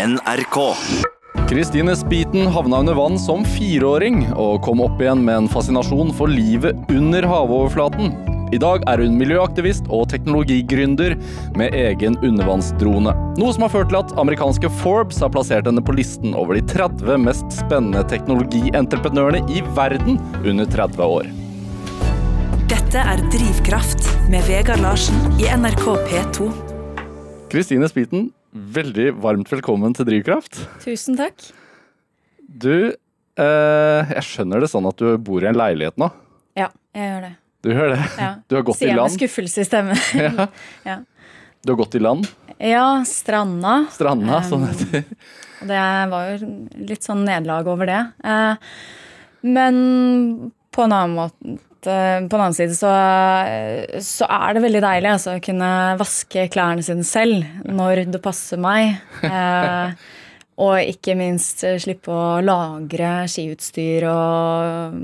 NRK. Kristine Spiten havna under vann som fireåring, og kom opp igjen med en fascinasjon for livet under havoverflaten. I dag er hun miljøaktivist og teknologigründer med egen undervannsdrone. Noe som har ført til at amerikanske Forbes har plassert henne på listen over de 30 mest spennende teknologientreprenørene i verden under 30 år. Dette er Drivkraft med Vegard Larsen i NRK P2. Kristine Spiten, veldig varmt velkommen til Drivkraft. Tusen takk. Du, eh, jeg skjønner det sånn at du bor i en leilighet nå. Ja, jeg gjør det. Du gjør det? Ja. Du har gått Sier i jeg med land? skuffelse i stemmen. Ja. Ja. Du har gått i land? ja, stranda. Stranda, sånn heter det. det var jo litt sånn nederlag over det. Eh, men på en annen måte på den annen side så, så er det veldig deilig altså, å kunne vaske klærne sine selv når det passer meg. Eh, og ikke minst eh, slippe å lagre skiutstyr og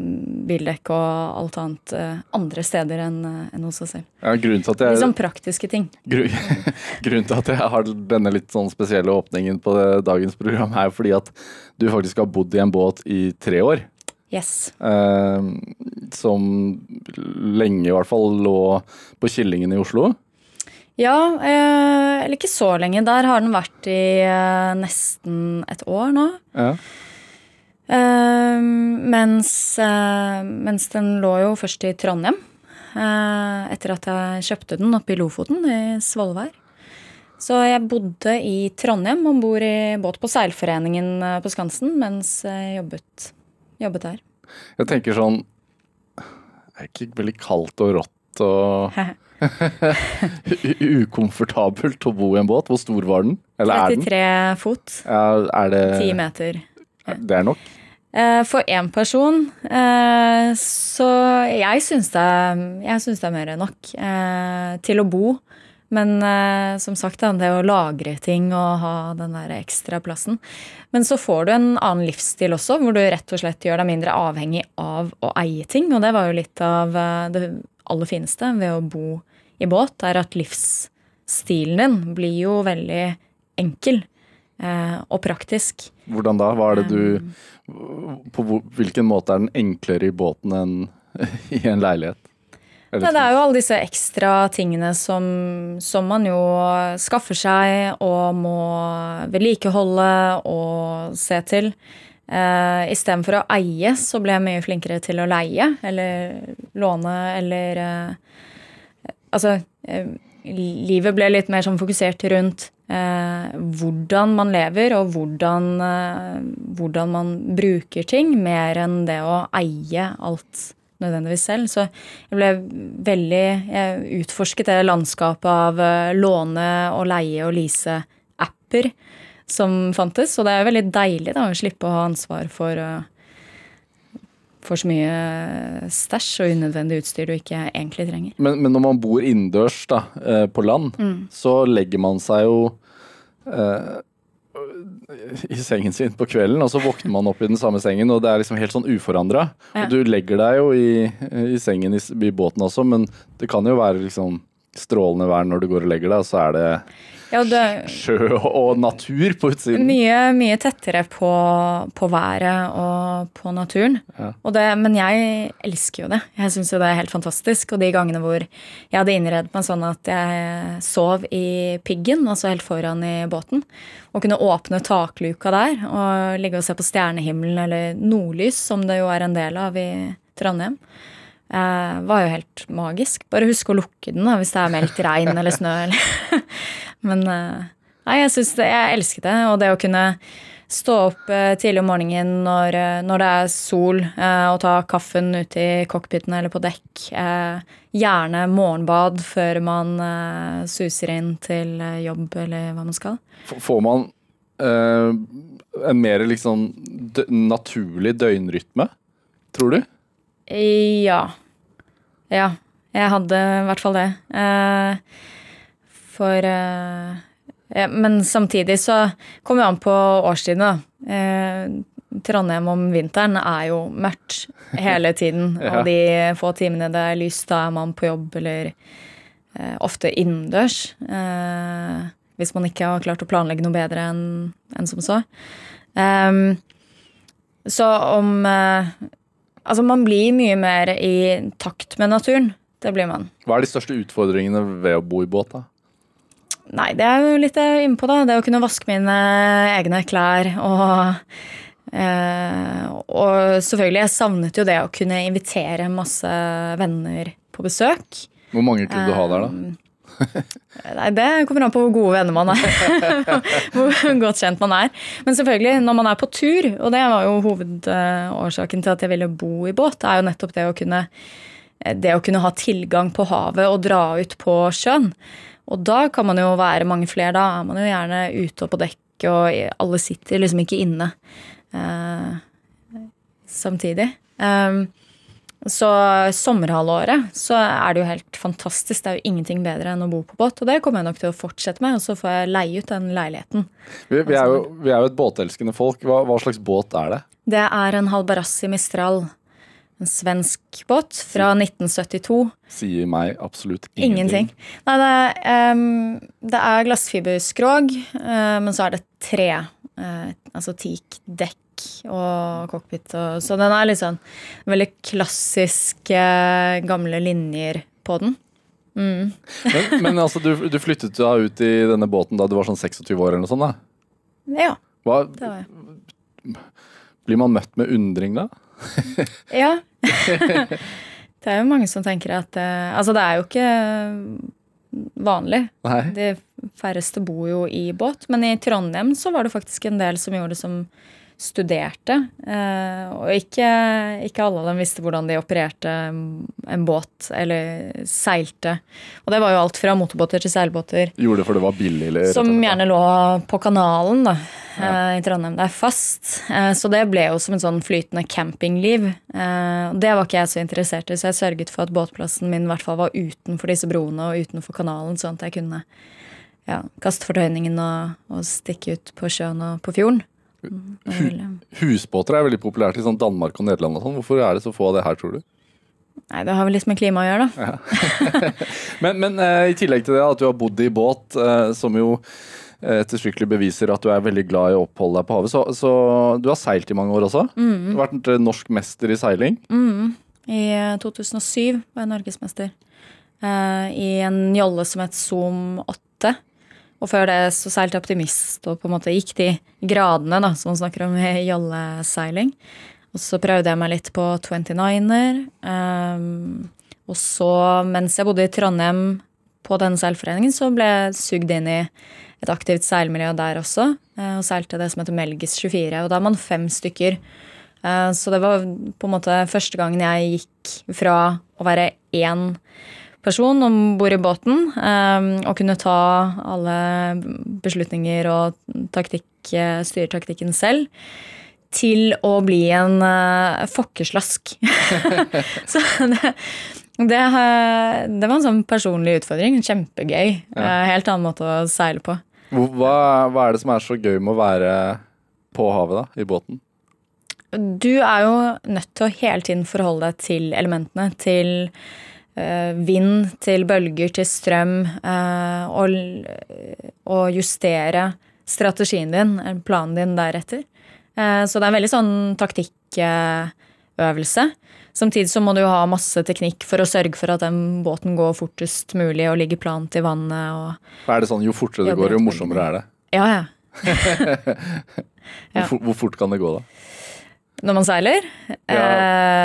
bildekk og alt annet eh, andre steder enn enn hos oss selv. ja, grunnen, til at Litt sånn praktiske ting. gru, grunnen til at jeg har denne litt sånn spesielle åpningen på dagens program, er fordi at du faktisk har bodd i en båt i tre år. Yes. Eh, som lenge i hvert fall lå på Killingen i Oslo. Ja, eh, eller ikke så lenge. Der har den vært i eh, nesten et år nå. Ja. Eh, mens, eh, mens den lå jo først i Trondheim. Eh, etter at jeg kjøpte den oppe i Lofoten, i Svolvær. Så jeg bodde i Trondheim om bord i båt på Seilforeningen på Skansen mens jeg jobbet, jobbet der. Jeg tenker sånn Det er ikke veldig kaldt og rått og ukomfortabelt å bo i en båt. Hvor stor var den? Eller er den? 33 fot, Ja, er det 10 meter. Det er nok. Eh, For én person eh, Så jeg syns det, det er mer enn nok eh, til å bo. Men eh, som sagt, det å lagre ting og ha den der ekstra plassen. Men så får du en annen livsstil også, hvor du rett og slett gjør deg mindre avhengig av å eie ting. Og det var jo litt av eh, det aller fineste ved å bo i båt, er at livsstilen din blir jo veldig enkel eh, og praktisk. Hvordan da? Hva er det du På hvilken måte er den enklere i båten enn i en leilighet? Nei, det er jo alle disse ekstra tingene som, som man jo skaffer seg og må vedlikeholde og se til. Eh, Istedenfor å eie, så ble jeg mye flinkere til å leie eller låne eller eh, Altså, eh, livet ble litt mer sånn fokusert rundt eh, hvordan man lever og hvordan, eh, hvordan man bruker ting, mer enn det å eie alt nødvendigvis selv. Så jeg ble veldig Jeg utforsket det landskapet av eh, låne og leie og lease-apper som fantes. Og det er veldig deilig da, å slippe å ha ansvar for, eh, for så mye stæsj og unødvendig utstyr du ikke egentlig trenger. Men, men når man bor innendørs eh, på land, Mm. så legger man seg jo eh, i sengen sin på kvelden, og så våkner man opp i den samme sengen, og det er liksom helt sånn uforandra. Ja. Du legger deg jo i, i sengen i, i båten også, men det kan jo være liksom strålende vær når du går og legger deg, og så er det Ja, det, sjø og natur på utsiden. Mye, mye tettere på, på været og på naturen. Ja. Og det, men jeg elsker jo det. Jeg syns jo det er helt fantastisk. Og de gangene hvor jeg hadde innredet meg sånn at jeg sov i piggen, altså helt foran i båten, og kunne åpne takluka der og ligge og se på stjernehimmelen eller nordlys, som det jo er en del av i Trondheim. Eh, var jo helt magisk. Bare husk å lukke den da, hvis det er meldt regn eller snø. Eller. Men eh, nei, jeg, synes det, jeg elsket det. Og det å kunne stå opp eh, tidlig om morgenen når, eh, når det er sol, og ta kaffen ute i cockpiten eller på dekk. Gjerne morgenbad før man suser inn til jobb eller hva man skal. Får man eh, en mer liksom naturlig døgnrytme, tror du? Ja. Ja. Jeg hadde i hvert fall det. Eh, for eh, ja, Men samtidig så kommer det an på årstidene. da. Eh, Trondheim om vinteren er jo mørkt hele tiden. Ja. Og de få timene det er lyst, da er man på jobb eller eh, ofte innendørs. Eh, hvis man ikke har klart å planlegge noe bedre enn en som så. Um, så om eh, Altså, man blir mye mer i takt med naturen. Det blir man. Hva er de største utfordringene ved å bo i båt? da? Nei, det er jo litt eh, innpå, da. Det å kunne vaske mine egne klær og Uh, Og selvfølgelig, jeg savnet jo det å kunne invitere masse venner på besøk. Hvor mange kunne du ha der, da? Um, Nei, Det kommer an på hvor gode venner man er. hvor godt kjent man er. Men selvfølgelig, når man er på tur, og det var jo hovedårsaken til at jeg ville bo i båt, er jo nettopp det å kunne, det å kunne ha tilgang på havet og dra ut på sjøen. Og da kan man jo være mange flere. Da er man jo gjerne ute og på dekk, og alle sitter liksom ikke inne eh, samtidig. Um, så sommerhalvåret så er det jo helt fantastisk. Det er jo ingenting bedre enn å bo på båt. Og det kommer jeg nok til å fortsette med, og så får jeg leie ut den leiligheten. Vi, vi, er, jo, vi er jo et båtelskende folk. Hva, hva, slags båt er det? Det er en Halbarassi Mistral. En svensk båt fra 1972. Sier meg absolutt ingenting. ingenting. Nei, det, er, um, det er glassfiberskrog, uh, men så er det tre. Uh, altså teak-dekk og cockpit. Og, så den er litt sånn veldig klassiske, gamle linjer på den. Mm. men, men, altså, du, du, flyttet da ut i denne båten da du var sånn 26 år eller noe sånt? da? Ja. Hva, det var jeg. Blir man møtt med undring da? ja. det er jo mange som tenker at uh, Altså, det er jo ikke vanlig. Nei. De færreste bor jo i båt. Men i Trondheim så var det faktisk en del som gjorde det som studerte. Eh, og ikke, ikke, alle av dem visste hvordan de opererte en båt eller seilte. Og det var jo alt fra motorbåter til seilbåter. Gjorde det for det var billig? Eller, som gjerne lå på kanalen da, ja. Eh, i Trondheim. Det er fast. Eh, så det ble jo som en sånn flytende campingliv. Det var ikke jeg så interessert i, så jeg sørget for at båtplassen min i hvert fall var utenfor disse broene og utenfor kanalen, sånn at jeg kunne ja, kaste fortøyningen og, og stikke ut på sjøen og på fjorden. Husbåter er veldig populært i sånn Danmark og Nederland. og sånn. Hvorfor er det så få av det her, tror du? Nei, Det har vel litt med klima å gjøre, da. Ja. men, men uh, i tillegg til det at du har bodd i båt, uh, som jo uh, ettertrykkelig beviser at du er veldig glad i å oppholde deg på havet, så, så du har seilt i mange år også? Mm. Du har vært norsk mester i seiling? Mm. I 2007 var jeg norgesmester. I en jolle som het Zoom 8. Og før det så seilte jeg optimist og på en måte gikk de gradene da, som man snakker om i jolleseiling. Og så prøvde jeg meg litt på 29er. Um, ehm, og så, mens jeg bodde i Trondheim på denne seilforeningen, så ble jeg sugd inn i et aktivt seilmiljø der også. Uh, og seilte det som heter Melgis 24. Og da er man fem stykker. Uh, så det var på en måte første gangen jeg gikk fra å være én person om bord i båten. Og kunne ta alle beslutninger og taktikk, eh, styre taktikken selv. Til å bli en uh, fokkeslask. så det, det, det, var en sånn personlig utfordring. Kjempegøy. Ja. Helt annen måte å seile på. Hva, hva, er det som er så gøy med å være på havet, da? I båten? Du er jo nødt til å hele tiden forholde deg til elementene. Til Eh, vind til bølger til strøm, eh, og, og justere strategien din, planen din, deretter. Eh, så det er en veldig sånn taktikkøvelse. Samtidig så må du ha masse teknikk for å sørge for at den båten går fortest mulig og ligger plant i vannet. Og er det sånn jo fortere det går, jo morsommere er det? Ja, ja. hvor, hvor fort kan det gå, da? Når man seiler. Ja.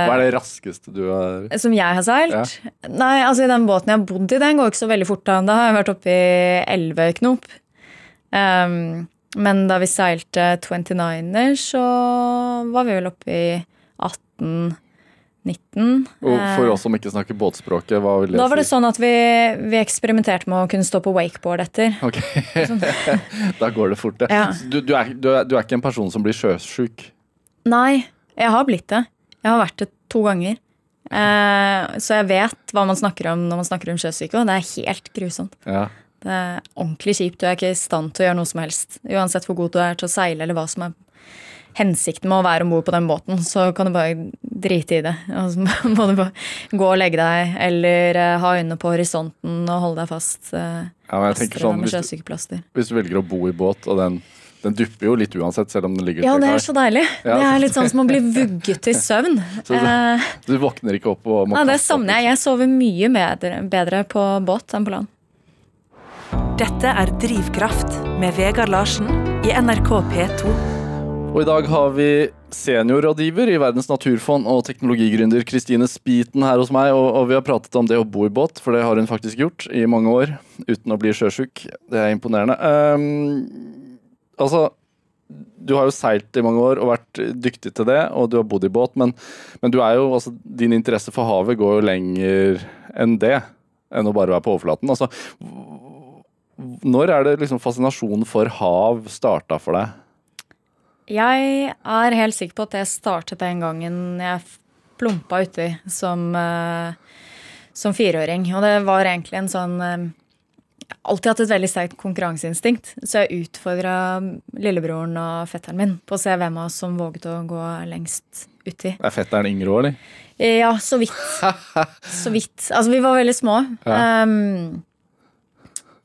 Hva er det raskeste du har Som jeg har seilt? Ja. Nei, altså i Den båten jeg har bodd i, den går ikke så veldig fort. Da Da har jeg vært oppe i 11 knop. Um, men da vi seilte 29er, så var vi vel oppe i 18 19. Og for oss som ikke snakker båtspråket, hva vil det si? Da var det sånn at vi, vi, eksperimenterte med å kunne stå på wakeboard etter. Ok, sånn. Da går det fort, det. Ja. Du, du, er, du, er, du, er, ikke en person som blir sjøsjuk? Nei, jeg har blitt det. Jeg har vært det to ganger. Eh, så jeg vet hva man snakker om når man snakker om sjøsyke, og det er helt grusomt. Ja. Det er ordentlig kjipt. Du er ikke i stand til å gjøre noe som helst. Uansett hvor god du er til å seile eller hva som er hensikten med å være om bord på den båten, så kan du bare drite i det. Og så må du bare gå og legge deg, eller uh, ha øynene på horisonten og holde deg fast. Ja, men jeg tenker sånn, hvis du, hvis du velger å bo i båt, og den den dupper jo litt uansett, selv om den ligger Ja, det er så deilig. Ja. Det er litt sånn som å bli vugget til søvn. så du, du, våkner ikke opp og må Nei, Det savner jeg. Jeg sover mye bedre, bedre på båt enn på land. Dette er Drivkraft med Vegard Larsen i NRK P2. Og I dag har vi seniorrådgiver i Verdens naturfond og teknologigründer Kristine Spiten her hos meg. Og, og, vi har pratet om det å bo i båt, for det har hun faktisk gjort i mange år uten å bli sjøsjuk. Det er imponerende. Um, altså du har jo seilt i mange år og vært dyktig til det, og du har bodd i båt, men, men jo, altså, din interesse for havet går jo lenger enn det. Enn å bare være på overflaten. Altså, når er det liksom fascinasjonen for hav starta for deg? Jeg er helt sikker på at det startet den gangen jeg plumpa uti som, uh, som fireåring. Og det var egentlig en sånn uh, alltid hatt et veldig sterkt konkurranseinstinkt. Så jeg utfordra lillebroren og fetteren min på å se hvem av oss som våget å gå lengst uti. Er fetteren yngre òg, eller? Ja, så vidt. så vidt. Altså, vi var veldig små. Ja. Um,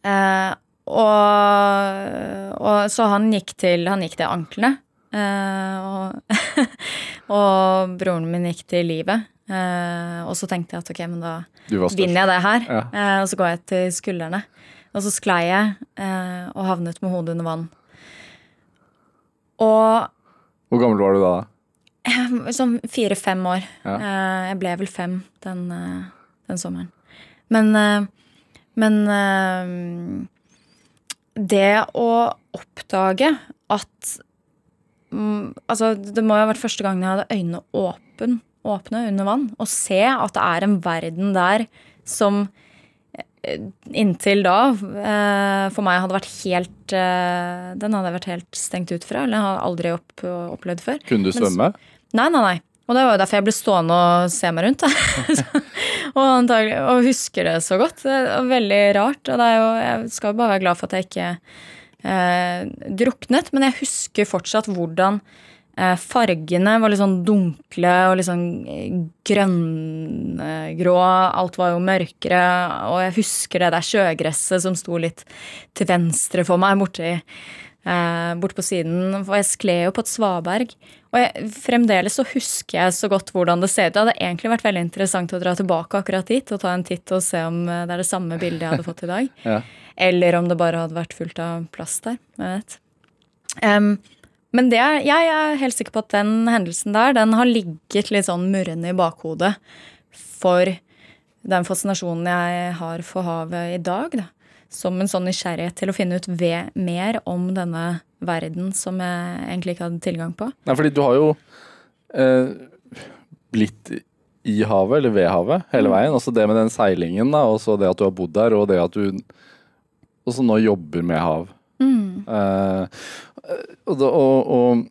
uh, og, og, så han gikk til, han gikk til anklene. Uh, og, og, broren min gikk til livet. Uh, og så tenkte jeg at ok, men da vinner jeg det her. Ja. Og så går jeg til skuldrene. Og så sklei jeg eh, og havnet med hodet under vann. Og Hvor gammel var du da? Sånn fire-fem år. Ja. Eh, jeg ble vel fem den, eh, den sommeren. Men, eh, men eh, det å oppdage at mm, Altså, det må jo ha vært første gangen jeg hadde øynene åpen, åpne under vann. Og se at det er en verden der som inntil da eh, for meg hadde vært helt eh, Den hadde jeg vært helt stengt ut fra. Eller jeg har aldri opp, opplevd før. Kunne du svømme? nei, nei, nei. Og det var jo derfor jeg ble stående og se meg rundt. og, antagelig, og husker det så godt. Det er veldig rart. Og jo, jeg skal jo bare være glad for at jeg ikke eh, druknet. Men jeg husker fortsatt hvordan fargene var litt sånn dunkle og litt sånn eh, grønngrå. Alt var jo mørkere. Og jeg husker det der sjøgresset som sto litt til venstre for meg borti eh, bort på siden. For jeg skled jo på et svaberg. Og jeg, fremdeles så husker jeg så godt hvordan det ser ut. Det hadde egentlig vært veldig interessant å dra tilbake akkurat dit og ta en titt og se om det er det samme bildet jeg hadde fått i dag. ja. Eller om det bare hadde vært fullt av plast der. Jeg vet. Um, men det, jeg er helt sikker på at den hendelsen der, den har ligget litt sånn murrende i bakhodet for den fascinasjonen jeg har for havet i dag. Da. Som en sånn nysgjerrighet til å finne ut ved, mer om denne verden som jeg egentlig ikke hadde tilgang på. Nei, fordi du har jo eh, blitt i havet, eller ved havet, hele mm. veien. Også det med den seilingen, da, og så det at du har bodd der, og det at du også nå jobber med hav. Mm. Eh, og, og, og,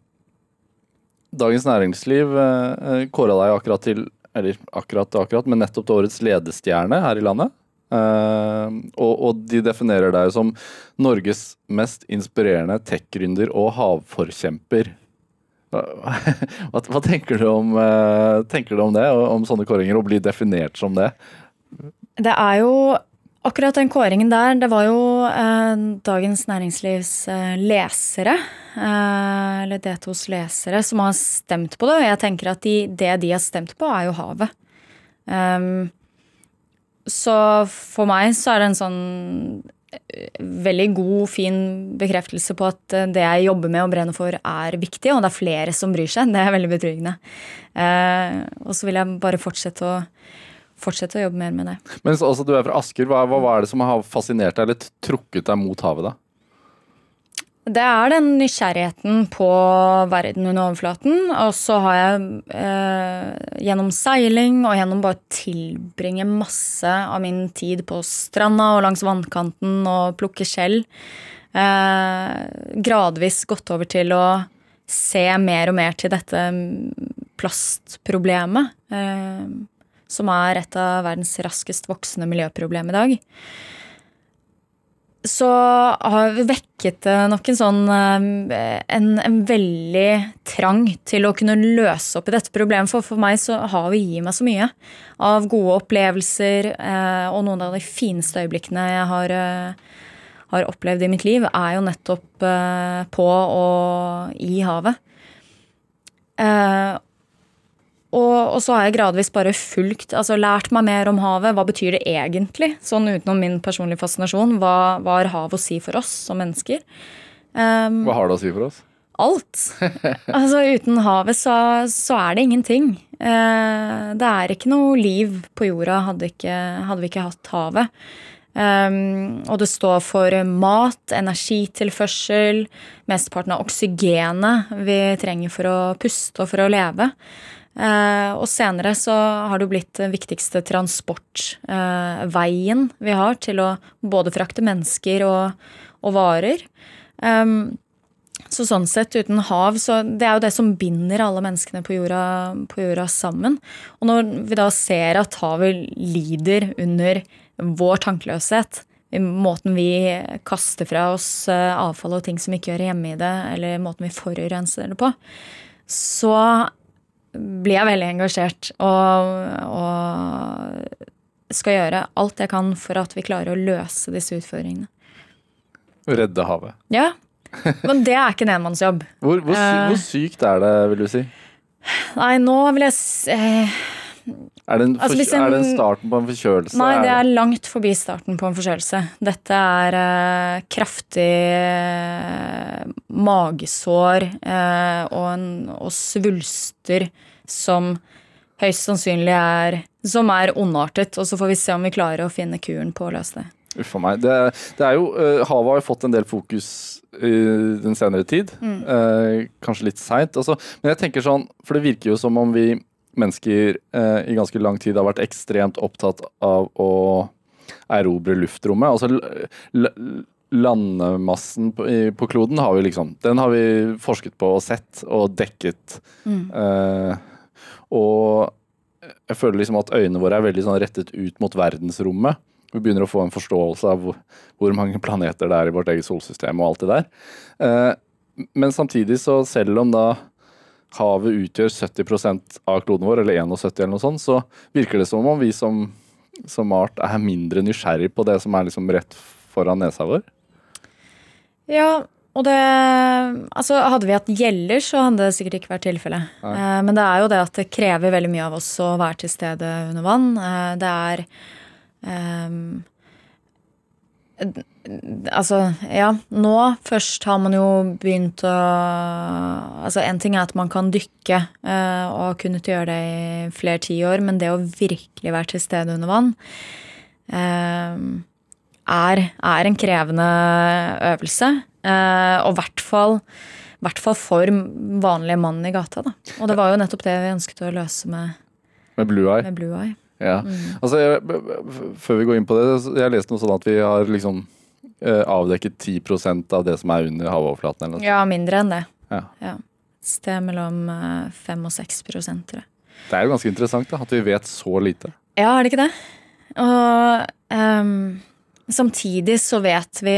Dagens Næringsliv eh, kåra deg akkurat til Eller akkurat akkurat, men nettopp til årets ledestjerne her i landet. Eh, og, og, de definerer deg som Norges mest inspirerende tech-gründer og havforkjemper. Hva, hva tenker, du om, eh, tenker, du om, det, om sånne kåringer, å bli definert som det? Det er jo Akkurat den kåringen der, det var jo eh, Dagens Næringslivs eh, lesere, eh, eller D2s lesere, som har stemt på det. Og jeg tenker at de, det de har stemt på, er jo havet. Um, så for meg så er det en sånn eh, veldig god, fin bekreftelse på at eh, det jeg jobber med og brenner for, er viktig, og det er flere som bryr seg. Det er veldig betryggende. Uh, og så vil jeg bare fortsette å fortsette å jobbe mer med det. Men så, altså, Du er fra Asker. Hva, hva, hva, er det som har fascinert deg eller trukket deg mot havet? da? Det er den nysgjerrigheten på verden under overflaten. Og så har jeg eh, gjennom seiling og gjennom bare tilbringe masse av min tid på stranda og langs vannkanten og plukke skjell, eh, gradvis gått over til å se mer og mer til dette plastproblemet. Eh, som er et av verdens raskest voksende miljøproblem i dag. så har vi vekket det nok en sånn eh, en, en, veldig trang til å kunne løse opp i dette problemet. For for meg så har vi gi meg så mye av gode opplevelser. Eh, og noen av de fineste øyeblikkene jeg har, eh, har opplevd i mitt liv, er jo nettopp på og i havet. Og, og, så har jeg gradvis bare fulgt, altså lært meg mer om havet. Hva betyr det egentlig? Sånn utenom min personlige fascinasjon. Hva, hva har havet å si for oss som mennesker? Um, hva har det å si for oss? Alt. altså uten havet så, så er det ingenting. Uh, det er ikke noe liv på jorda hadde, ikke, hadde vi ikke hatt havet. Um, og det står for mat, energitilførsel, mesteparten av oksygenet vi trenger for å puste og for å leve. Eh, og senere så har det jo blitt den viktigste transportveien vi har til å både frakte mennesker og, og varer. Så sånn sett, uten hav, så det er jo det som binder alle menneskene på jorda, på jorda sammen. Og når vi da ser at havet lider under vår tankeløshet, måten vi kaster fra oss eh, avfall og ting som ikke hører hjemme i det, eller måten vi forurenser det på, så blir jeg veldig engasjert og, og skal gjøre alt jeg kan for at vi klarer å løse disse utfordringene. Redde havet. Ja. Men det er ikke en enmannsjobb. Hvor, hvor, uh, hvor, sykt er det, vil du si? Nei, nå vil jeg si uh, er det, en, altså, en, er det en starten på en forkjølelse? Nei, det er langt forbi starten på en forkjølelse. Dette er eh, kraftig eh, magesår eh, og, en, og, svulster som høyst sannsynlig er som er ondartet. Og så får vi se om vi klarer å finne kuren på å løse det. Uff a meg. Det, det, er jo, havet har jo fått en del fokus i den senere tid. Mm. kanskje litt seint. Altså, men jeg tenker sånn, for det virker jo som om vi mennesker eh, i ganske lang tid har vært ekstremt opptatt av å erobre luftrommet. Altså landemassen på, i, på, kloden har vi liksom Den har vi forsket på og sett og dekket. Mm. Eh, og jeg føler liksom at øynene våre er veldig sånn rettet ut mot verdensrommet. Vi begynner å få en forståelse av hvor, hvor, mange planeter det er i vårt eget solsystem og alt det der. Eh, men samtidig så selv om da havet utgjør 70 av kloden vår, eller 71 eller noe sånt, så virker det som om vi som, som art er mindre nysgjerrig på det som er liksom rett foran nesa vår. Ja, og det Altså, hadde vi hatt gjeller, så hadde det sikkert ikke vært tilfellet. Eh, men det er jo det at det krever veldig mye av oss å være til stede under vann. Eh, det er um, Altså, ja. Nå først har man jo begynt å Altså, én ting er at man kan dykke uh, og har kunnet gjøre det i flere tiår, men det å virkelig være til stede under vann uh, er, er, en krevende øvelse. Uh, og i hvert fall hvert fall for vanlige mann i gata. Da. Og det var jo nettopp det vi ønsket å løse med, med Blue Eye. Med Blue Eye. Ja. Mm. Altså, jeg, før vi går inn på det, jeg leste noe sånn at vi har liksom eh, avdekket 10% av det som er under havoverflaten? Eller. Ja, mindre enn det. Ja. ja. Sted mellom 5 eh, og 6 tror jeg. Det er jo ganske interessant da, at vi vet så lite. Ja, er det ikke det? Og um, samtidig så vet, vi,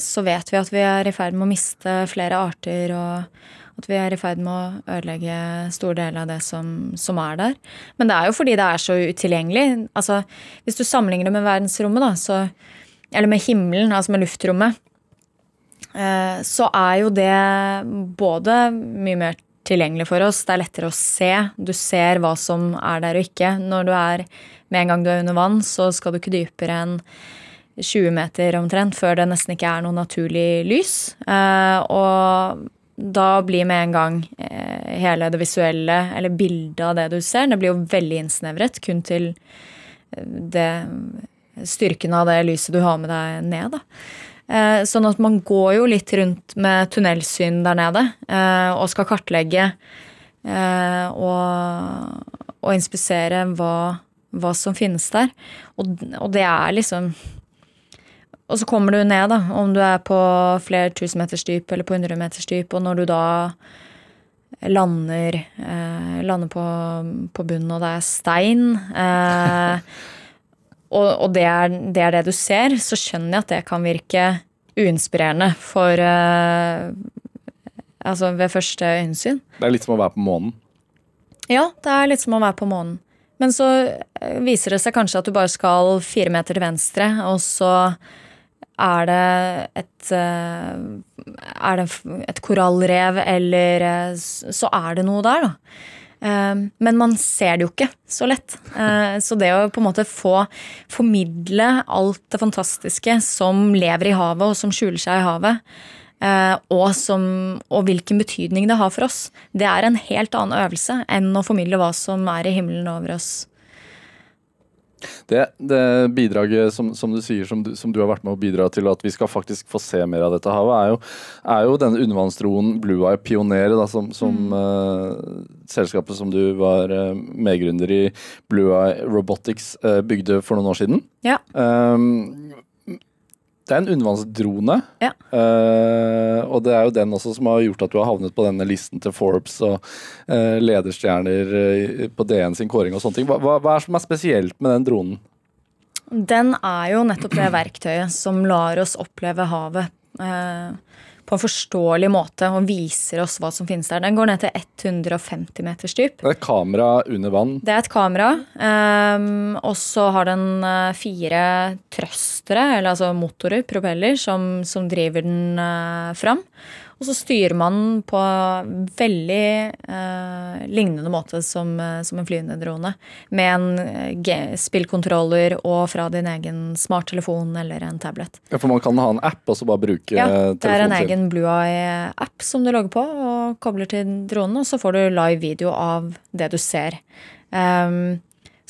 så vet vi at vi er i ferd med å miste flere arter. og at vi er i ferd med å ødelegge store deler av det som, som, er der. Men det er jo fordi det er så utilgjengelig. Altså, hvis du sammenligner det med verdensrommet, da, så, eller med himmelen, altså med luftrommet, eh, så er jo det både mye mer tilgjengelig for oss. Det er lettere å se. Du ser hva som er der og ikke. Når du er Med en gang du er under vann, så skal du ikke dypere enn 20 meter omtrent før det nesten ikke er noe naturlig lys. Eh, og da blir med en gang eh, hele det visuelle, eller bildet av det du ser, det blir jo veldig innsnevret kun til eh, det styrken av det lyset du har med deg ned. Eh, sånn at man går jo litt rundt med tunnelsyn der nede og skal kartlegge og, og inspisere hva, hva, som finnes der. Og, og det er liksom og så kommer du ned, da, om du er på flere tusen meters dyp eller på 100 meters dyp, og når du da lander, eh, lander på, på, bunnen, og det er stein eh, og, og det, er, det, er, det du ser, så skjønner jeg at det kan virke uinspirerende for eh, Altså ved første øyensyn. Det er litt som å være på månen. Ja, det er litt som å være på månen. Men så eh, viser det seg kanskje at du bare skal fire meter til venstre, og så er det et eh, Er det et korallrev, eller eh, Så er det noe der, da. Men man ser det jo ikke så lett. Så det å på en måte få formidle alt det fantastiske som lever i havet, og som skjuler seg i havet, Eh, og, som, og, hvilken betydning det har for oss. Det er en helt annen øvelse enn å formidle hva som er i himmelen over oss. Det, det bidraget som, som, du sier, som du, som du, har vært med å bidra til at vi skal faktisk få se mer av dette havet, er jo, er jo denne undervannsdronen Blue Eye Pioner, da, som, som mm. uh, selskapet som du var uh, medgründer i, Blue Eye Robotics, uh, bygde for noen år siden. Ja. Um, det er en undervannsdrone. Ja. Uh, og det er jo den også som har gjort at du har havnet på denne listen til Forbes og uh, lederstjerner uh, på DN sin kåring og sånne ting. Hva, hva, er det som er spesielt med den dronen? Den er jo nettopp det verktøyet som lar oss oppleve havet på en forståelig måte og viser oss hva som finnes der. Den går ned til 150 meters dyp. Det er et kamera under vann? Det er et kamera. Um, og så har den uh, fire trøstere, eller altså motorer, propeller, som, som driver den uh, fram. Og så styrer man på veldig eh, lignende måte som, eh, som, en flyende drone. Med en eh, spillkontroller og fra din egen smarttelefon eller en tablet. Ja, For man kan ha en app og så bare bruke ja, telefonen sin? Ja, det er en egen Blue Eye-app som du logger på og kobler til dronen, og så får du live video av det du ser. Um,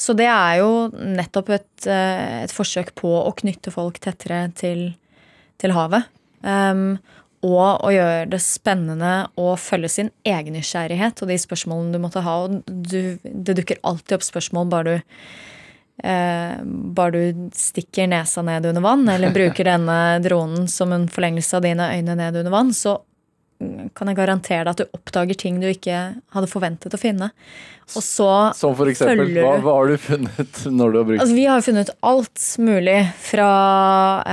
så det er jo nettopp et, eh, et, forsøk på å knytte folk tettere til, til havet. Um, og å gjøre det spennende å følge sin egen nysgjerrighet og de spørsmålene du måtte ha. Og du, det dukker alltid opp spørsmål bare du, eh, bare du stikker nesa ned under vann, eller bruker denne dronen som en forlengelse av dine øyne ned under vann, så kan jeg garantere deg at du oppdager ting du ikke hadde forventet å finne. Og så Som for eksempel? Hva, hva, har du funnet når du har brukt altså, Vi har funnet alt mulig. Fra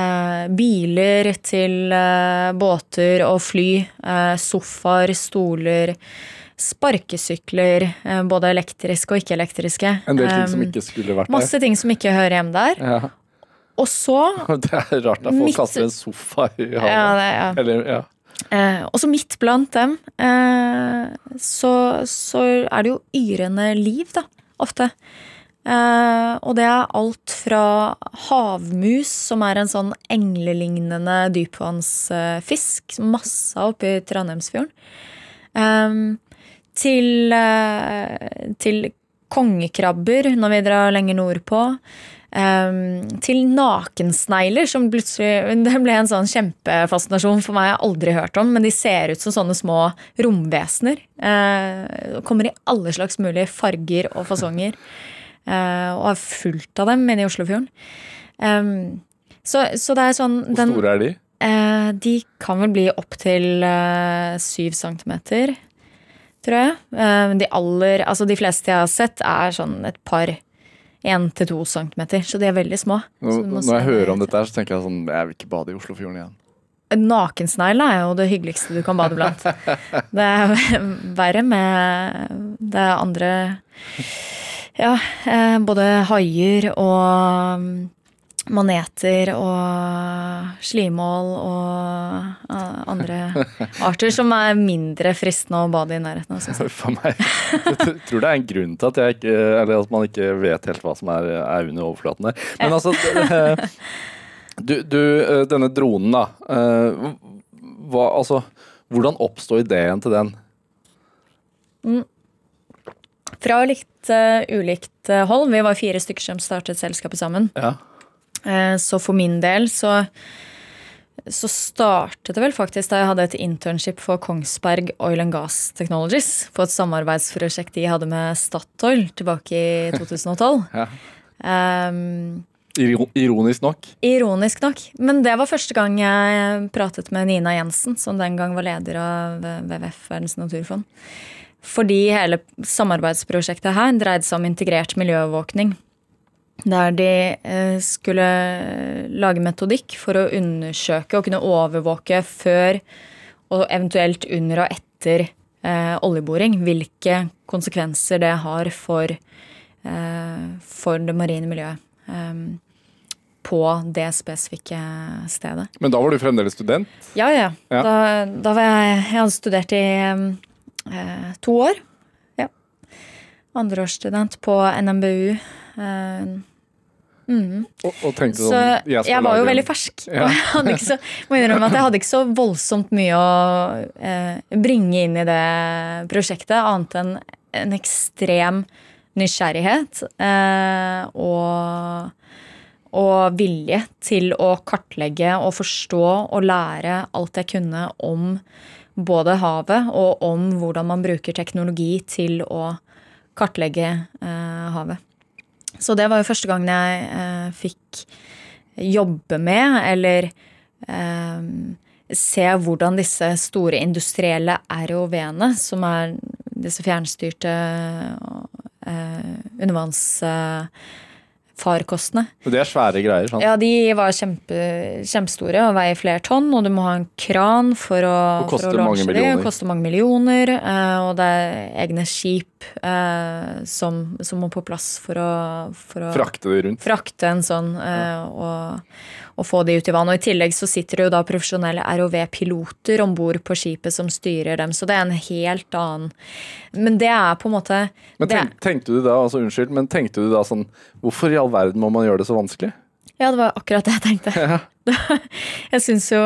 eh, biler til eh, båter og fly. Eh, sofaer, stoler. Sparkesykler, eh, både elektriske og ikke-elektriske. En del ting som ikke skulle vært der. Masse ting som ikke hører hjemme der. Ja. Og så Det er rart at folk midt... kaster en sofa i havet. Ja, det, ja. Eller, ja. Eh, og så midt blant dem eh, så, så, er det jo yrende liv, da, ofte. Eh, og det er alt fra havmus, som er en sånn englelignende dypvannsfisk, masse oppi Trondheimsfjorden, eh, til, eh, til kongekrabber når vi drar lenger nordpå. Um, til nakensnegler, som plutselig Det ble en sånn kjempefascinasjon for meg. Jeg har aldri hørt om, men de ser ut som sånne små romvesener. Uh, kommer i alle slags mulige farger og fasonger. Uh, og er fullt av dem inne i Oslofjorden. Um, så, så, det er sånn Hvor store er de? Uh, de kan vel bli opptil syv centimeter, tror jeg. de aller Altså, de fleste jeg har sett, er sånn et par én til cm, centimeter. Så de er veldig små. Når jeg hører om dette, her, så tenker jeg sånn Jeg vil ikke bade i Oslofjorden igjen. Nakensnegl er jo det hyggeligste du kan bade blant. Det er verre med det andre Ja, eh, både haier og maneter og slimål og uh, andre arter som er mindre fristende å bade i nærheten av. For meg, Jeg tror det er en grunn til at, ikke, at man ikke vet helt hva som er, er under overflaten der. Men altså du, du, eh, Denne dronen, da. Eh, hva, altså, hvordan oppsto ideen til den? Mm. Fra litt uh, ulikt hold. Vi var fire stykker som startet selskapet sammen. Ja. Eh, så for min del så, så startet det vel faktisk da jeg hadde et internship for Kongsberg Oil and Gas Technologies. På et samarbeidsprosjekt de hadde med Statoil tilbake i 2012. ja. um, Ironisk nok? Ironisk nok. Men det var første gang jeg pratet med Nina Jensen, som den gang var leder av WWF, Verdens naturfond. Fordi hele samarbeidsprosjektet her dreide seg om integrert miljøovervåkning Der de eh, skulle lage metodikk for å undersøke og kunne overvåke før og eventuelt under og etter eh, oljeboring hvilke konsekvenser det har for, eh, for det marine miljøet. På det spesifikke stedet. Men da var du fremdeles student? Ja, ja. Ja. Da, da var jeg Jeg hadde studert i eh, to år. Ja. Andreårsstudent på NMBU. Eh, mhm. Og, og tenkte Så sånn jeg, skal var jo veldig fersk. Ja. Og jeg så, må innrømme at jeg hadde ikke så voldsomt mye å eh, bringe inn i det prosjektet, annet enn en ekstrem nysgjerrighet eh, og, og vilje til å kartlegge og forstå og lære alt jeg kunne om både havet og om hvordan man bruker teknologi til å kartlegge eh, havet. Så det var jo første gangen jeg eh, fikk jobbe med, eller eh, se hvordan disse store industrielle ROV-ene, som er disse fjernstyrte eh, undervannsfarkostene Og Det er svære greier. sant? Ja, de var kjempe, kjempestore og veier flere tonn, og du må ha en kran for å, Og koster for å mange millioner. og koster mange millioner. eh, Og det er egne skip eh, som, som må på plass for å, for å Frakte det rundt. frakte en sånn eh, og, og få de ut i vann. Og i tillegg så sitter det jo da profesjonelle ROV-piloter om bord på skipet som styrer dem, så det er en helt annen Men det er på en måte Men tenk, tenkte du da altså unnskyld, men tenkte du da sånn Hvorfor i all verden må man gjøre det så vanskelig? Ja, det var akkurat det jeg tenkte. jeg syns jo,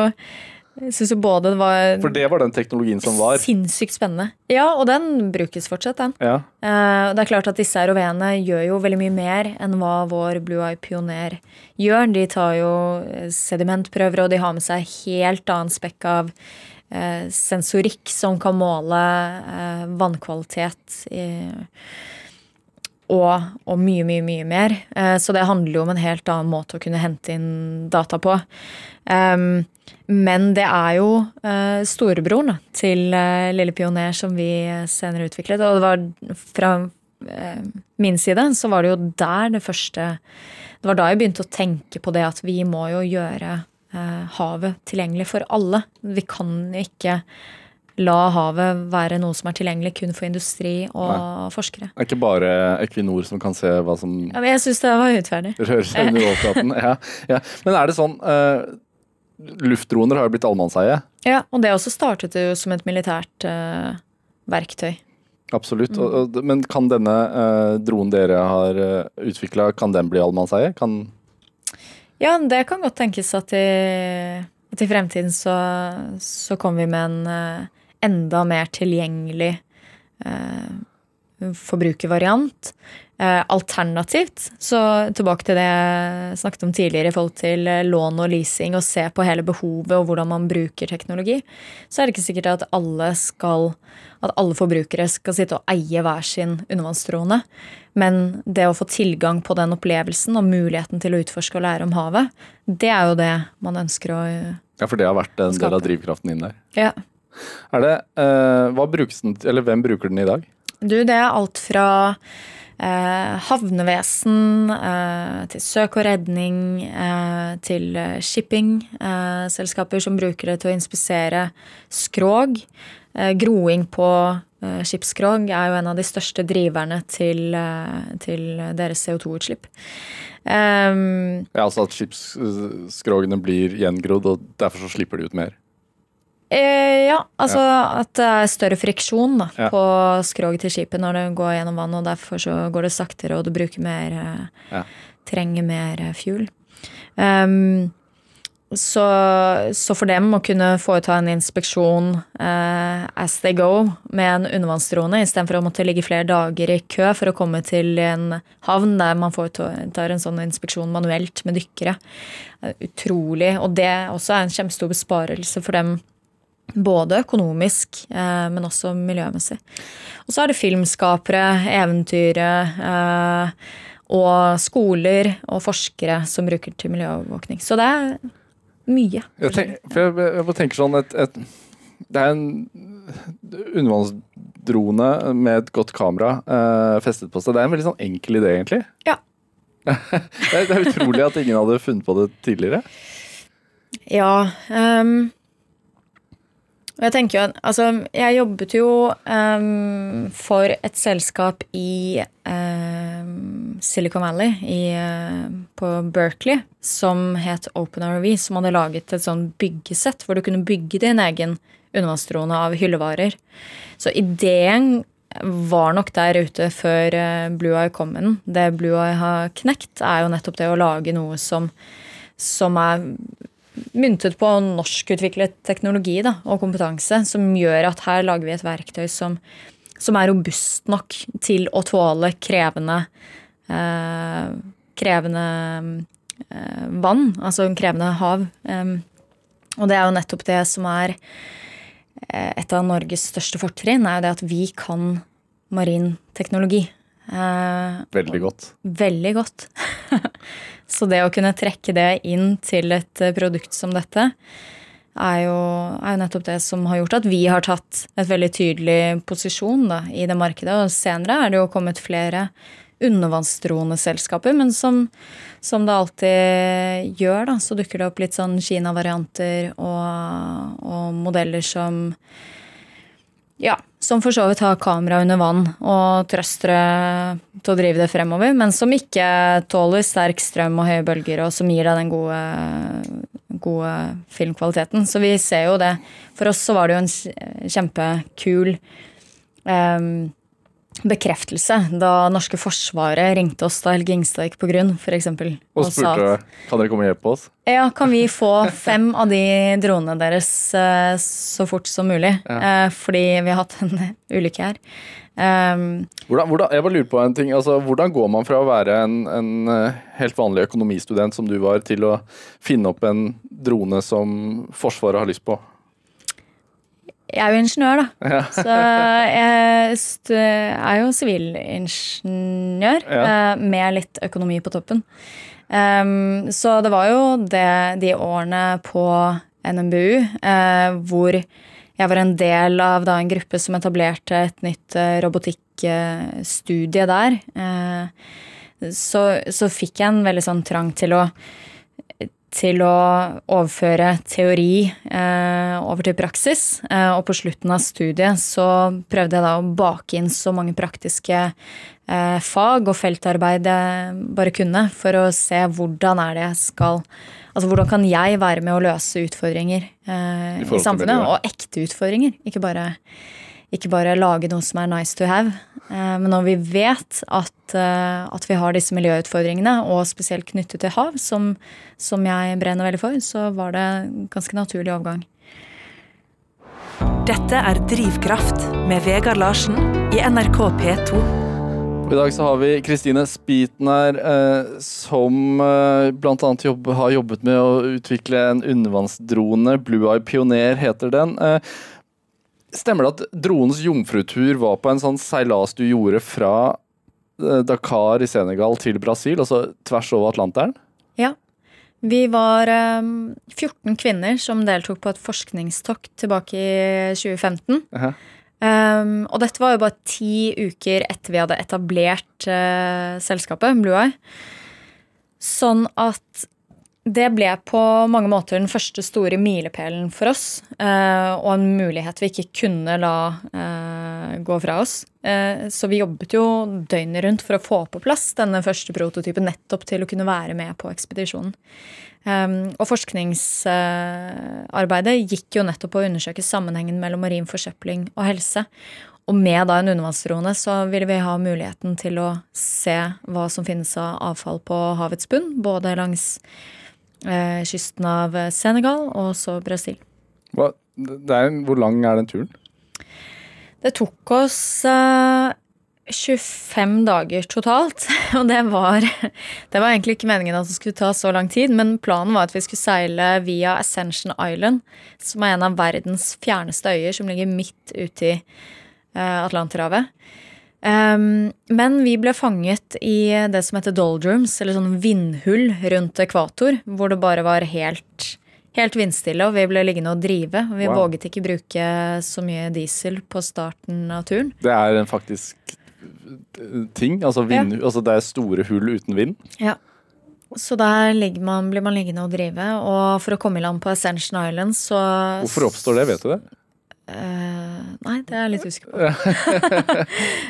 jeg synes jo både det var For det var den teknologien som var. sinnssykt spennende. Ja, og den brukes fortsatt, den. Ja. Eh, Det er klart at disse ROV-ene gjør jo veldig mye mer enn hva vår Blue Eye Pioner gjør. De tar jo eh, sedimentprøver, og de har med seg helt annen spekk av eh, sensorikk som kan måle vannkvalitet i, og, og mye, mye, mye mer. Eh, Så det handler jo om en helt annen måte å kunne hente inn data på. Um, men det er jo uh, storebroren til eh, Lille Pioner som vi senere utviklet. Og det var fra eh, min side så var det jo der det første Det var da jeg begynte å tenke på det at vi må jo gjøre eh, havet tilgjengelig for alle. Vi kan ikke la havet være noe som er tilgjengelig kun for industri og forskere. Det er ikke bare Equinor som kan se hva som Ja, men jeg syns det var urettferdig. rører seg under overflaten. Ja, ja. Men er det sånn uh, Luftdroner har jo blitt allemannseie. Ja, og det også startet jo som et militært uh, verktøy. Absolutt. Og, og, men kan denne uh, dronen dere har uh, utvikla, kan den bli allemannseie? Kan Ja, det kan godt tenkes at i, at i fremtiden så, så kommer vi med en enda mer tilgjengelig eh, forbrukervariant. Eh, alternativt, så tilbake til det jeg snakket om tidligere i forhold til eh, lån og leasing, og se på hele behovet og hvordan man bruker teknologi, så er det ikke sikkert at alle skal at alle forbrukere skal sitte og eie hver sin undervannsdrone. Men det å få tilgang på den opplevelsen og muligheten til å utforske og lære om havet, det er jo det man ønsker å Ja, for det har vært en del av drivkraften din der. Ja. Er det, uh, Hvem bruker den i dag? Du, det er alt fra eh, havnevesen eh, til søk og redning eh, til eh, shippingselskaper som bruker det til å inspisere skrog. Eh, groing på eh, skipsskrog er jo en av de største driverne til, eh, til deres CO2-utslipp. Um, Ja, altså At skipsskrogene blir gjengrodd, og derfor så slipper de ut mer. Eh, ja, altså at det er større friksjon da, Ja. på skroget til skipet når det går gjennom vann, og derfor så går det saktere, og du bruker mer eh, Ja. Trenger mer eh, fuel. Ehm, så, så for dem å kunne foreta en inspeksjon eh, as they go med en undervannsdrone, istedenfor å måtte ligge flere dager i kø for å komme til en havn der man foretar en sånn inspeksjon manuelt med dykkere. Eh, Utrolig. Og det også er en kjempestor besparelse for dem både økonomisk, eh, men også miljømessig. Og så er det filmskapere, eventyre eh, og skoler og forskere som bruker til miljøovervåkning. Så det er mye. Jeg, tenk, jeg, jeg bare tenker sånn et, et, Det er en undervannsdrone med et godt kamera eh, festet på seg. Det er en veldig sånn enkel idé, egentlig. Ja. det, er, det er utrolig at ingen hadde funnet på det tidligere. Ja. Um, og jeg tenker jo Altså, jeg jobbet jo um, for et selskap i um, Silicon Valley, i, uh, på Berkeley, som het OpenRV, som hadde laget et sånn byggesett hvor du kunne bygge din egen undervannsdrone av hyllevarer. Så ideen var nok der ute før uh, Blue Eye kom med den. Det Blue Eye har knekt, er jo nettopp det å lage noe som, som er myntet på norskutviklet teknologi da, og kompetanse, som gjør at her lager vi et verktøy som, som er robust nok til å tåle krevende eh, krevende eh, vann, altså krevende hav. Eh, og det er jo nettopp det som er eh, et av Norges største fortrinn, er jo det at vi kan marin teknologi. Eh, veldig godt. Veldig godt. Så det å kunne trekke det inn til et eh, produkt som dette, er jo, er jo, nettopp det som har gjort at vi har tatt et veldig tydelig posisjon da, i det markedet. Og senere er det jo kommet flere undervannsdroneselskaper, men som, som, det alltid gjør, da, så dukker det opp litt sånn Kina-varianter og, og modeller som ja, som for så vidt har kamera under vann og trøstere til å drive det fremover, men som ikke tåler sterk strøm og høye bølger, og som gir deg den gode, gode filmkvaliteten. Så vi ser jo det. For oss så var det jo en kjempekul um, bekreftelse da norske forsvaret ringte oss da Helge Ingstad gikk på grunn, f.eks. Og spurte at, kan dere komme og hjelpe oss? Ja, kan vi få fem av de dronene deres uh, så fort som mulig? Ja. Uh, fordi vi har hatt en ulykke her. Um, hvordan, hvordan, jeg bare lurer på en ting. Altså, hvordan går man fra å være en, en, eh, helt vanlig økonomistudent som du var, til å finne opp en drone som Forsvaret har lyst på? Jeg er jo ingeniør, da. Ja. så jeg er jo sivilingeniør ja. Eh, med litt økonomi på toppen. Um, så det var jo det, de årene på NMBU uh, hvor jeg var en del av da, en gruppe som etablerte et nytt uh, robotikkstudie der. Uh, så, så fikk jeg en veldig sånn trang til å til å overføre teori eh, over til praksis. Eh, og på slutten av studiet så prøvde jeg da å bake inn så mange praktiske eh, fag og feltarbeid jeg bare kunne, for å se hvordan er det jeg skal Altså hvordan kan jeg være med å løse utfordringer eh, i, i samfunnet? Og ekte utfordringer, ikke bare ikke bare lage noe som er nice to have. Eh, men når vi vet at, eh, at vi har disse miljøutfordringene, og spesielt knyttet til hav, som, som jeg brenner veldig for, så var det ganske naturlig overgang. Dette er Drivkraft med Vegard Larsen i NRK P2. I dag så har vi Kristine Spiten her, eh, som eh, bl.a. Jobb, har jobbet med å utvikle en undervannsdrone. Blue Eye Pioner heter den. Eh, Stemmer det at dronens jomfrutur var på en sånn seilas du gjorde fra eh, Dakar i Senegal til Brasil, altså tvers over Atlanteren? Ja. Vi var um, 14 kvinner som deltok på et forskningstokt tilbake i 2015. Uh -huh. um, og dette var jo bare ti uker etter vi hadde etablert uh, selskapet Blue Eye. Sånn at det ble på mange måter den første store milepælen for oss. Eh, og en mulighet vi ikke kunne la eh, gå fra oss. Eh, så vi jobbet jo døgnet rundt for å få på plass denne første prototypen nettopp til å kunne være med på ekspedisjonen. Og forskningsarbeidet gikk jo nettopp på å undersøke sammenhengen mellom marin forsøpling og helse. Og med da en undervannsdrone så ville vi ha muligheten til å se hva som finnes av avfall på havets bunn, både langs kysten av Senegal og så Brasil. Hva, er, hvor lang er den turen? Det tok oss eh, 25 dager totalt. Og det var, det var egentlig ikke meningen at det skulle ta så lang tid, men planen var at vi skulle seile via Ascension Island, som er en av verdens fjerneste øyer, som ligger midt ute i eh, Atlanterhavet. Um, men vi ble fanget i det som heter doldrums, eller sånn vindhull rundt ekvator, hvor det bare var helt, helt vindstille, og vi ble liggende og drive. Og vi wow. våget ikke bruke så mye diesel på starten av turen. Det er en faktisk ting? Altså, vind, altså det er store hull uten vind? Ja. Så der man, blir man liggende og drive. Og for å komme i land på Ascension Island, så Hvorfor oppstår det, vet du det? Uh, nei, det er jeg litt usikker på.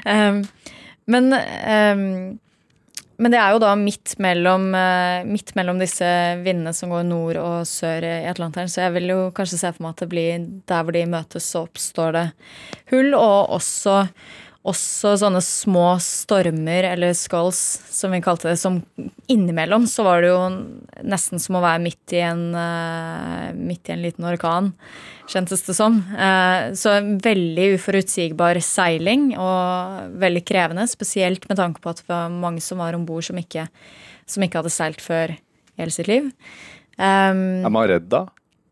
um, men, um, men det er jo da midt mellom, uh, midt mellom disse vindene som går nord og sør i Atlanteren, så jeg vil jo kanskje se for meg at det blir der hvor de møtes, så oppstår det hull. Og også også sånne små stormer, eller skulls, som vi kalte det, som innimellom så var det jo nesten som å være midt i en, uh, midt i en liten orkan, kjentes det som. Så så veldig uforutsigbar seiling og veldig krevende, spesielt med tanke på at det var mange som var om bord som, som, ikke hadde seilt før hele sitt liv. Um, er man redd da?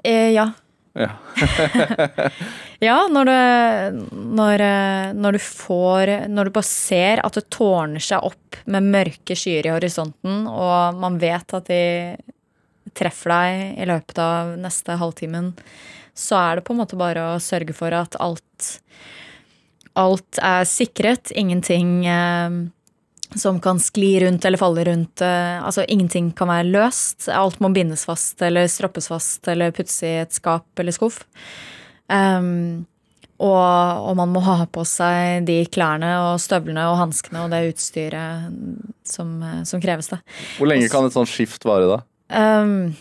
Eh, ja. Ja. ja, når, du, når, når, du får Når du bare ser at det tårner seg opp med mørke skyer i horisonten, og man vet at de treffer deg i løpet av neste halvtimen, så er det på en måte bare å sørge for at alt Alt er sikret. Ingenting eh, som kan skli rundt eller falle rundt. Eh, altså Ingenting kan være løst. Alt må bindes fast eller stroppes fast eller puttes i et skap eller skuff. Um, og, og, man må ha på seg de klærne og støvlene og hanskene og det utstyret som, som kreves. da. Hvor lenge kan et sånt skift vare, da? Um,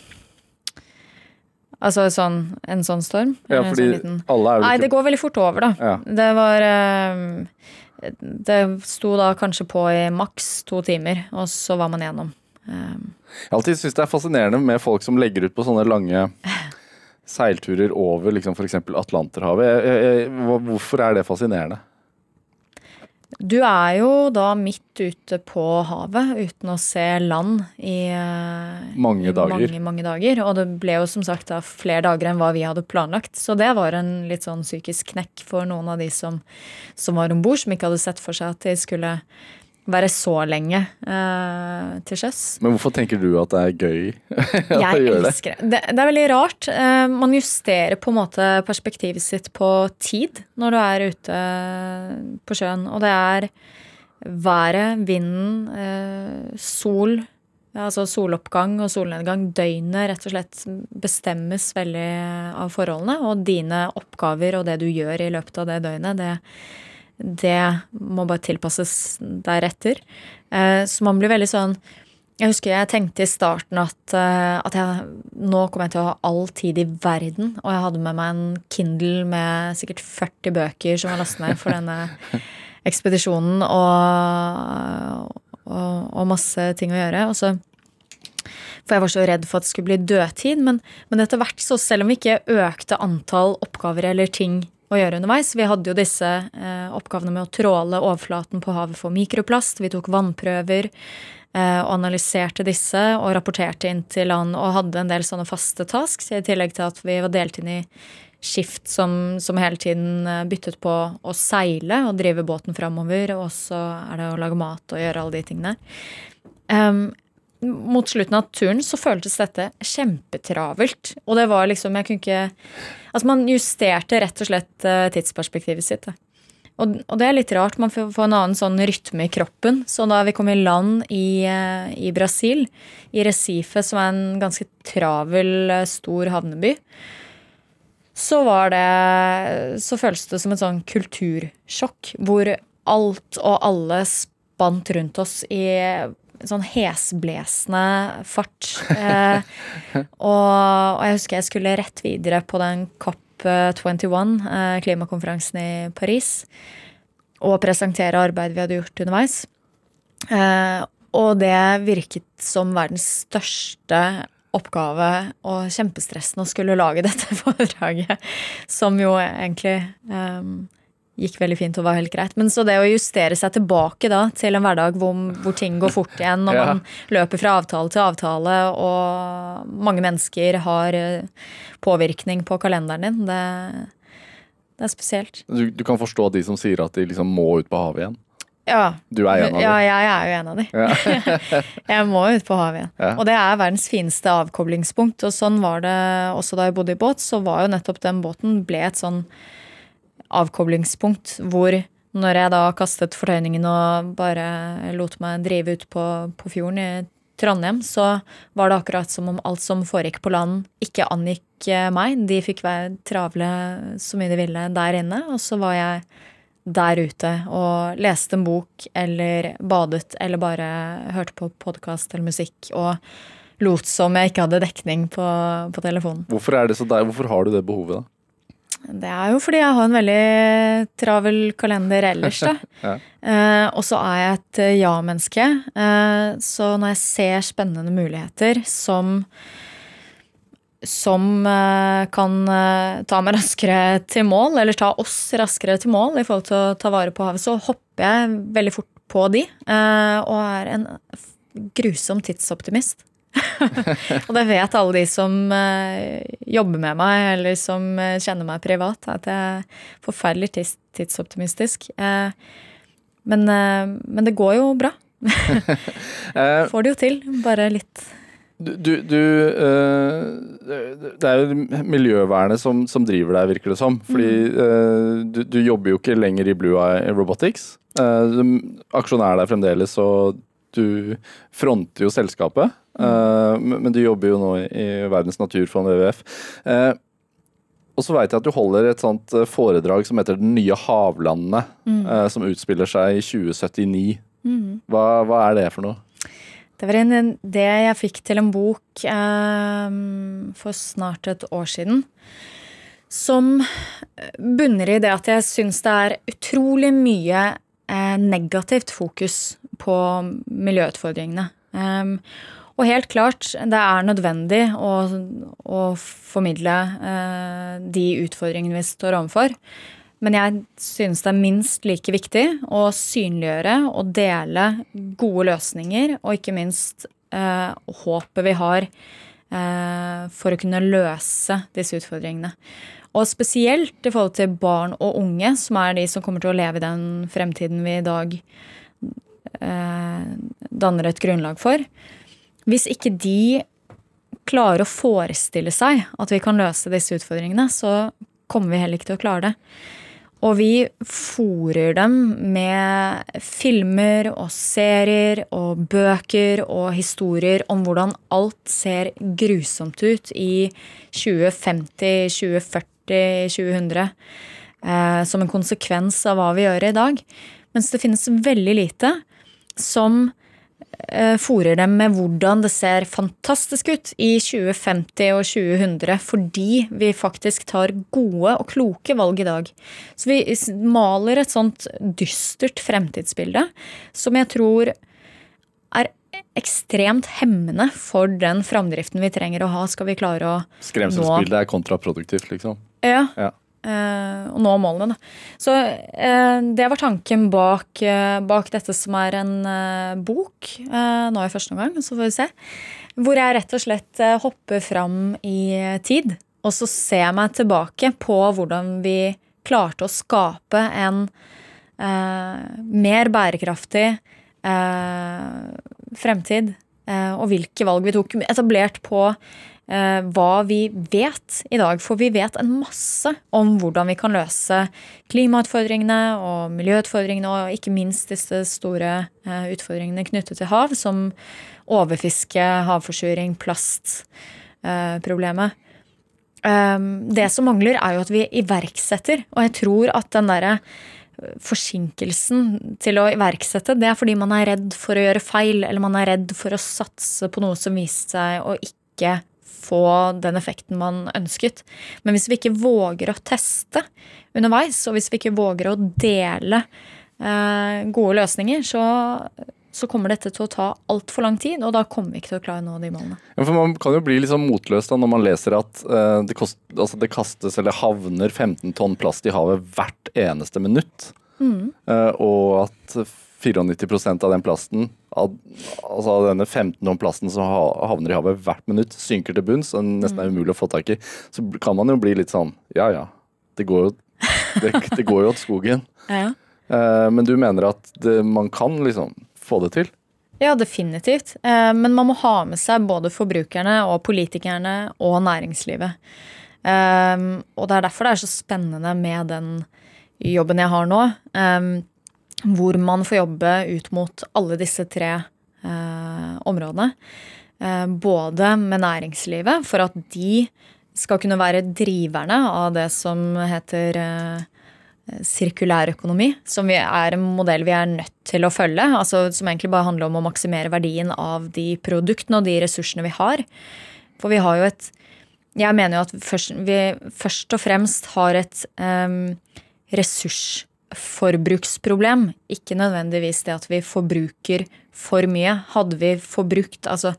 altså sånn, en sånn storm? Ja, fordi sånn alle er jo Nei, det går veldig fort over, da. Ja. Det var um, det sto da kanskje på i maks to timer, og så var man gjennom. Um, jeg alltid syns det er fascinerende med folk som legger ut på sånne lange seilturer over liksom f.eks. Atlanterhavet. Hvorfor er det fascinerende? Du er jo da midt ute på havet uten å se land i eh, mange dager. Mange, mange dager. Og det ble jo som sagt da flere dager enn hva vi hadde planlagt. Så det var en litt sånn psykisk knekk for noen av de som, som var om bord, som ikke hadde sett for seg at de skulle være så lenge uh, til sjøs. Men hvorfor tenker du at det er gøy Jeg elsker det. det. Det er veldig rart. Uh, man justerer på en måte perspektivet sitt på tid når du er ute på sjøen. Og det er været, vinden, uh, sol. Altså soloppgang og solnedgang. Døgnet rett og slett bestemmes veldig av forholdene. Og dine oppgaver og det du gjør i løpet av det døgnet, det det må bare tilpasses deretter. Eh, så man blir veldig sånn Jeg husker jeg tenkte i starten at, eh, at jeg, nå kommer jeg til å ha all tid i verden. Og jeg hadde med meg en Kindle med sikkert 40 bøker som var lastet ned for denne ekspedisjonen. Og, og, og, masse ting å gjøre. Og så for jeg var så redd for at det skulle bli dødtid. Men, men etter hvert, så selv om vi ikke økte antall oppgaver eller ting å gjøre underveis. Vi hadde jo disse eh, oppgavene med å tråle overflaten på havet for mikroplast. Vi tok vannprøver eh, og analyserte disse og rapporterte inn til land og hadde en del sånne faste tasks, i tillegg til at vi var delt inn i skift som, som hele tiden eh, byttet på å seile og drive båten framover. Og så er det å lage mat og gjøre alle de tingene. Um, mot slutten av turen så føltes dette kjempetravelt. Og det var liksom Jeg kunne ikke Altså, man justerte rett og slett eh, tidsperspektivet sitt. Og, det er litt rart. Man får, en annen sånn rytme i kroppen. Så da vi kom i land i, eh, i Brasil, i Recife, som er en ganske travel, eh, stor havneby, så var det Så føltes det som et sånn kultursjokk. Hvor alt og alle spant rundt oss i sånn hesblesende fart. Eh, og, og, jeg husker jeg skulle rett videre på den COP21, eh, klimakonferansen i Paris, og presentere arbeidet vi hadde gjort underveis. Eh, og det virket som verdens største oppgave og kjempestressende å skulle lage dette foredraget, som jo egentlig um, gikk veldig fint og var helt greit. Men så det å justere seg tilbake da til en hverdag hvor, hvor ting går fort igjen, og ja. man løper fra avtale til avtale, og mange mennesker har eh, påvirkning på kalenderen din, det, det er spesielt. Du, du, kan forstå de som sier at de liksom må ut på havet igjen? Ja. Du er en av dem? Ja, jeg er jo en av dem. Ja. jeg må ut på havet igjen. Ja. Og det er verdens fineste avkoblingspunkt. Og sånn var det også da jeg bodde i båt. Så var jo nettopp den båten ble et sånn avkoblingspunkt hvor når jeg da kastet fortøyningen og bare lot meg drive ut på, på fjorden i Trondheim, så var det akkurat som om alt som foregikk på land, ikke angikk eh, meg. De fikk være travle så mye de ville der inne, og så var jeg der ute og leste en bok eller badet eller bare hørte på podkast eller musikk og lot som jeg ikke hadde dekning på, på telefonen. Hvorfor er der? Hvorfor har du det behovet, da? Det er jo fordi jeg har en veldig travel kalender ellers, da. Ja. eh, og så er jeg et eh, ja-menneske. Eh, så når jeg ser spennende muligheter som som eh, kan eh, ta meg raskere til mål, eller ta oss raskere til mål i forhold til å ta vare på havet, så hopper jeg veldig fort på de. eh, og er en grusom tidsoptimist. Og det vet alle de som eh, jobber med meg, eller som eh, kjenner meg privat, at jeg er forferdelig tids tidsoptimistisk. Eh, men, men det går jo bra. Får det jo til. Bare litt Du, du, du Det er jo miljøvernet som, som driver deg, virker det som. Fordi eh, du, du jobber jo ikke lenger i Blue Eye Robotics. Aksjonær der fremdeles, og du fronter jo selskapet. Eh, men du jobber jo nå i, Verdens naturfond, WWF. Eh, og så veit jeg at du holder et sånt eh, foredrag som heter Den nye havlandene, eh, som utspiller seg i 2079. Hva, hva er det for noe? Det var en en idé jeg fikk til en bok eh, for snart et år siden. Som bunner i det at jeg syns det er utrolig mye eh, negativt fokus på miljøutfordringene. Um, og helt klart, det er nødvendig å, å formidle eh, de utfordringene vi står overfor. Men jeg synes det er minst like viktig å synliggjøre og dele gode løsninger, og ikke minst eh, håpet vi har eh, for å kunne løse disse utfordringene. Og spesielt i forhold til barn og unge, som er de som kommer til å leve i den fremtiden vi i dag eh, danner et grunnlag for. Hvis ikke de klarer å forestille seg at vi kan løse disse utfordringene, så kommer vi heller ikke til å klare det. Og vi fòrer dem med filmer og serier og bøker og historier om hvordan alt ser grusomt ut i 2050, 2040, 2000. Eh, som en konsekvens av hva vi gjør i dag. Mens det finnes veldig lite som eh, fòrer dem med hvordan det ser fantastisk ut i 2050 og 2100, fordi vi faktisk tar gode og kloke valg i dag. Så vi maler et sånt dystert fremtidsbilde som jeg tror er ekstremt hemmende for den framdriften vi trenger å ha, skal vi klare å nå Skremselsbildet er kontraproduktivt, liksom. ja. Ja. Eh, og nå målene, da. Så eh, det var tanken bak, eh, bak dette som er en eh, bok eh, nå i første omgang, så får vi se. Hvor jeg rett og slett eh, hopper fram i tid. Og så ser jeg meg tilbake på hvordan vi klarte å skape en mer bærekraftig fremtid. og hvilke valg vi tok. Etablert på hva vi vet i dag. For vi vet en masse om hvordan vi kan løse klimautfordringene og miljøutfordringene, og ikke minst disse store eh, utfordringene knyttet til hav, som overfiske, havforsuring, plastproblemet. Um, det som mangler, er jo at vi iverksetter. Og jeg tror at den derre forsinkelsen til å iverksette, det er fordi man er redd for å gjøre feil, eller man er redd for å satse på noe som viste seg å ikke få den effekten man ønsket. Men hvis vi ikke våger å teste underveis, og hvis vi ikke våger å dele eh, gode løsninger, så, så kommer dette til å ta altfor lang tid, og da kommer vi ikke til å klare å nå de målene. Ja, for Man kan jo bli sånn motløs da når man leser at eh, det, kost, altså det kastes eller havner 15 tonn plast i havet hvert eneste minutt. Eh, og at 94% av den plasten, av, altså av denne 15 tonn plasten som havner i havet hvert minutt, synker til bunns og nesten er umulig å få tak i. Så kan man jo bli litt sånn ja ja, det går jo, det, det går jo åt skogen. Ja. Eh, men du mener at det, man kan liksom få det til? Ja, definitivt. Eh, Men man må ha med seg både forbrukerne og politikerne og næringslivet. Eh, Og det er derfor det er så spennende med den jobben jeg har nå. Hvor man får jobbe ut mot alle disse tre eh, områdene. Eh, både med næringslivet, for at de skal kunne være driverne av det som heter eh, sirkulærøkonomi, som er en modell vi er nødt til å følge. altså Som egentlig bare handler om å maksimere verdien av de produktene og de ressursene vi har. For vi har jo et Jeg mener jo at først, vi først og fremst har et um, ressursforbruksproblem. Ikke nødvendigvis det at vi forbruker for mye. Hadde vi forbrukt, altså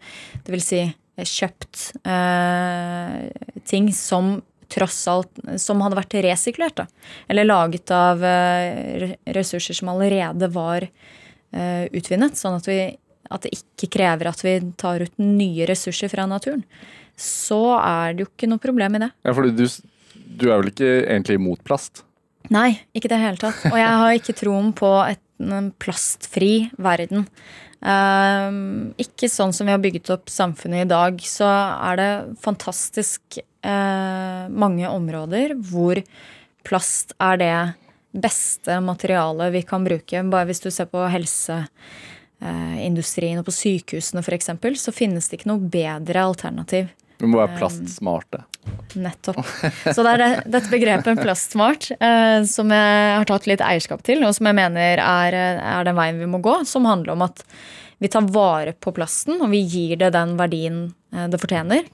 det vil si kjøpt eh, ting som tross alt som hadde vært resirkulert. Da. Eller laget av eh, ressurser som allerede var eh, utvinnet. Sånn at, vi, at det ikke krever at vi tar ut nye ressurser fra naturen så er det jo ikke noe problem i det. Ja, for du, du er vel ikke egentlig imot plast? Nei, ikke i det hele tatt. Og jeg har ikke troen på et, en plastfri verden. Um, ikke sånn som vi har bygget opp samfunnet i dag, så er det fantastisk uh, mange områder hvor plast er det beste materialet vi kan bruke. Bare hvis du ser på helseindustrien og på sykehusene f.eks., så finnes det ikke noe bedre alternativ vi må være plastsmarte. Nettopp. Så det er det, dette begrepet plastsmart eh, som jeg har tatt litt eierskap til, og som jeg mener er, er, den veien vi må gå, som handler om at vi tar vare på plasten, og vi gir det den verdien eh, det fortjener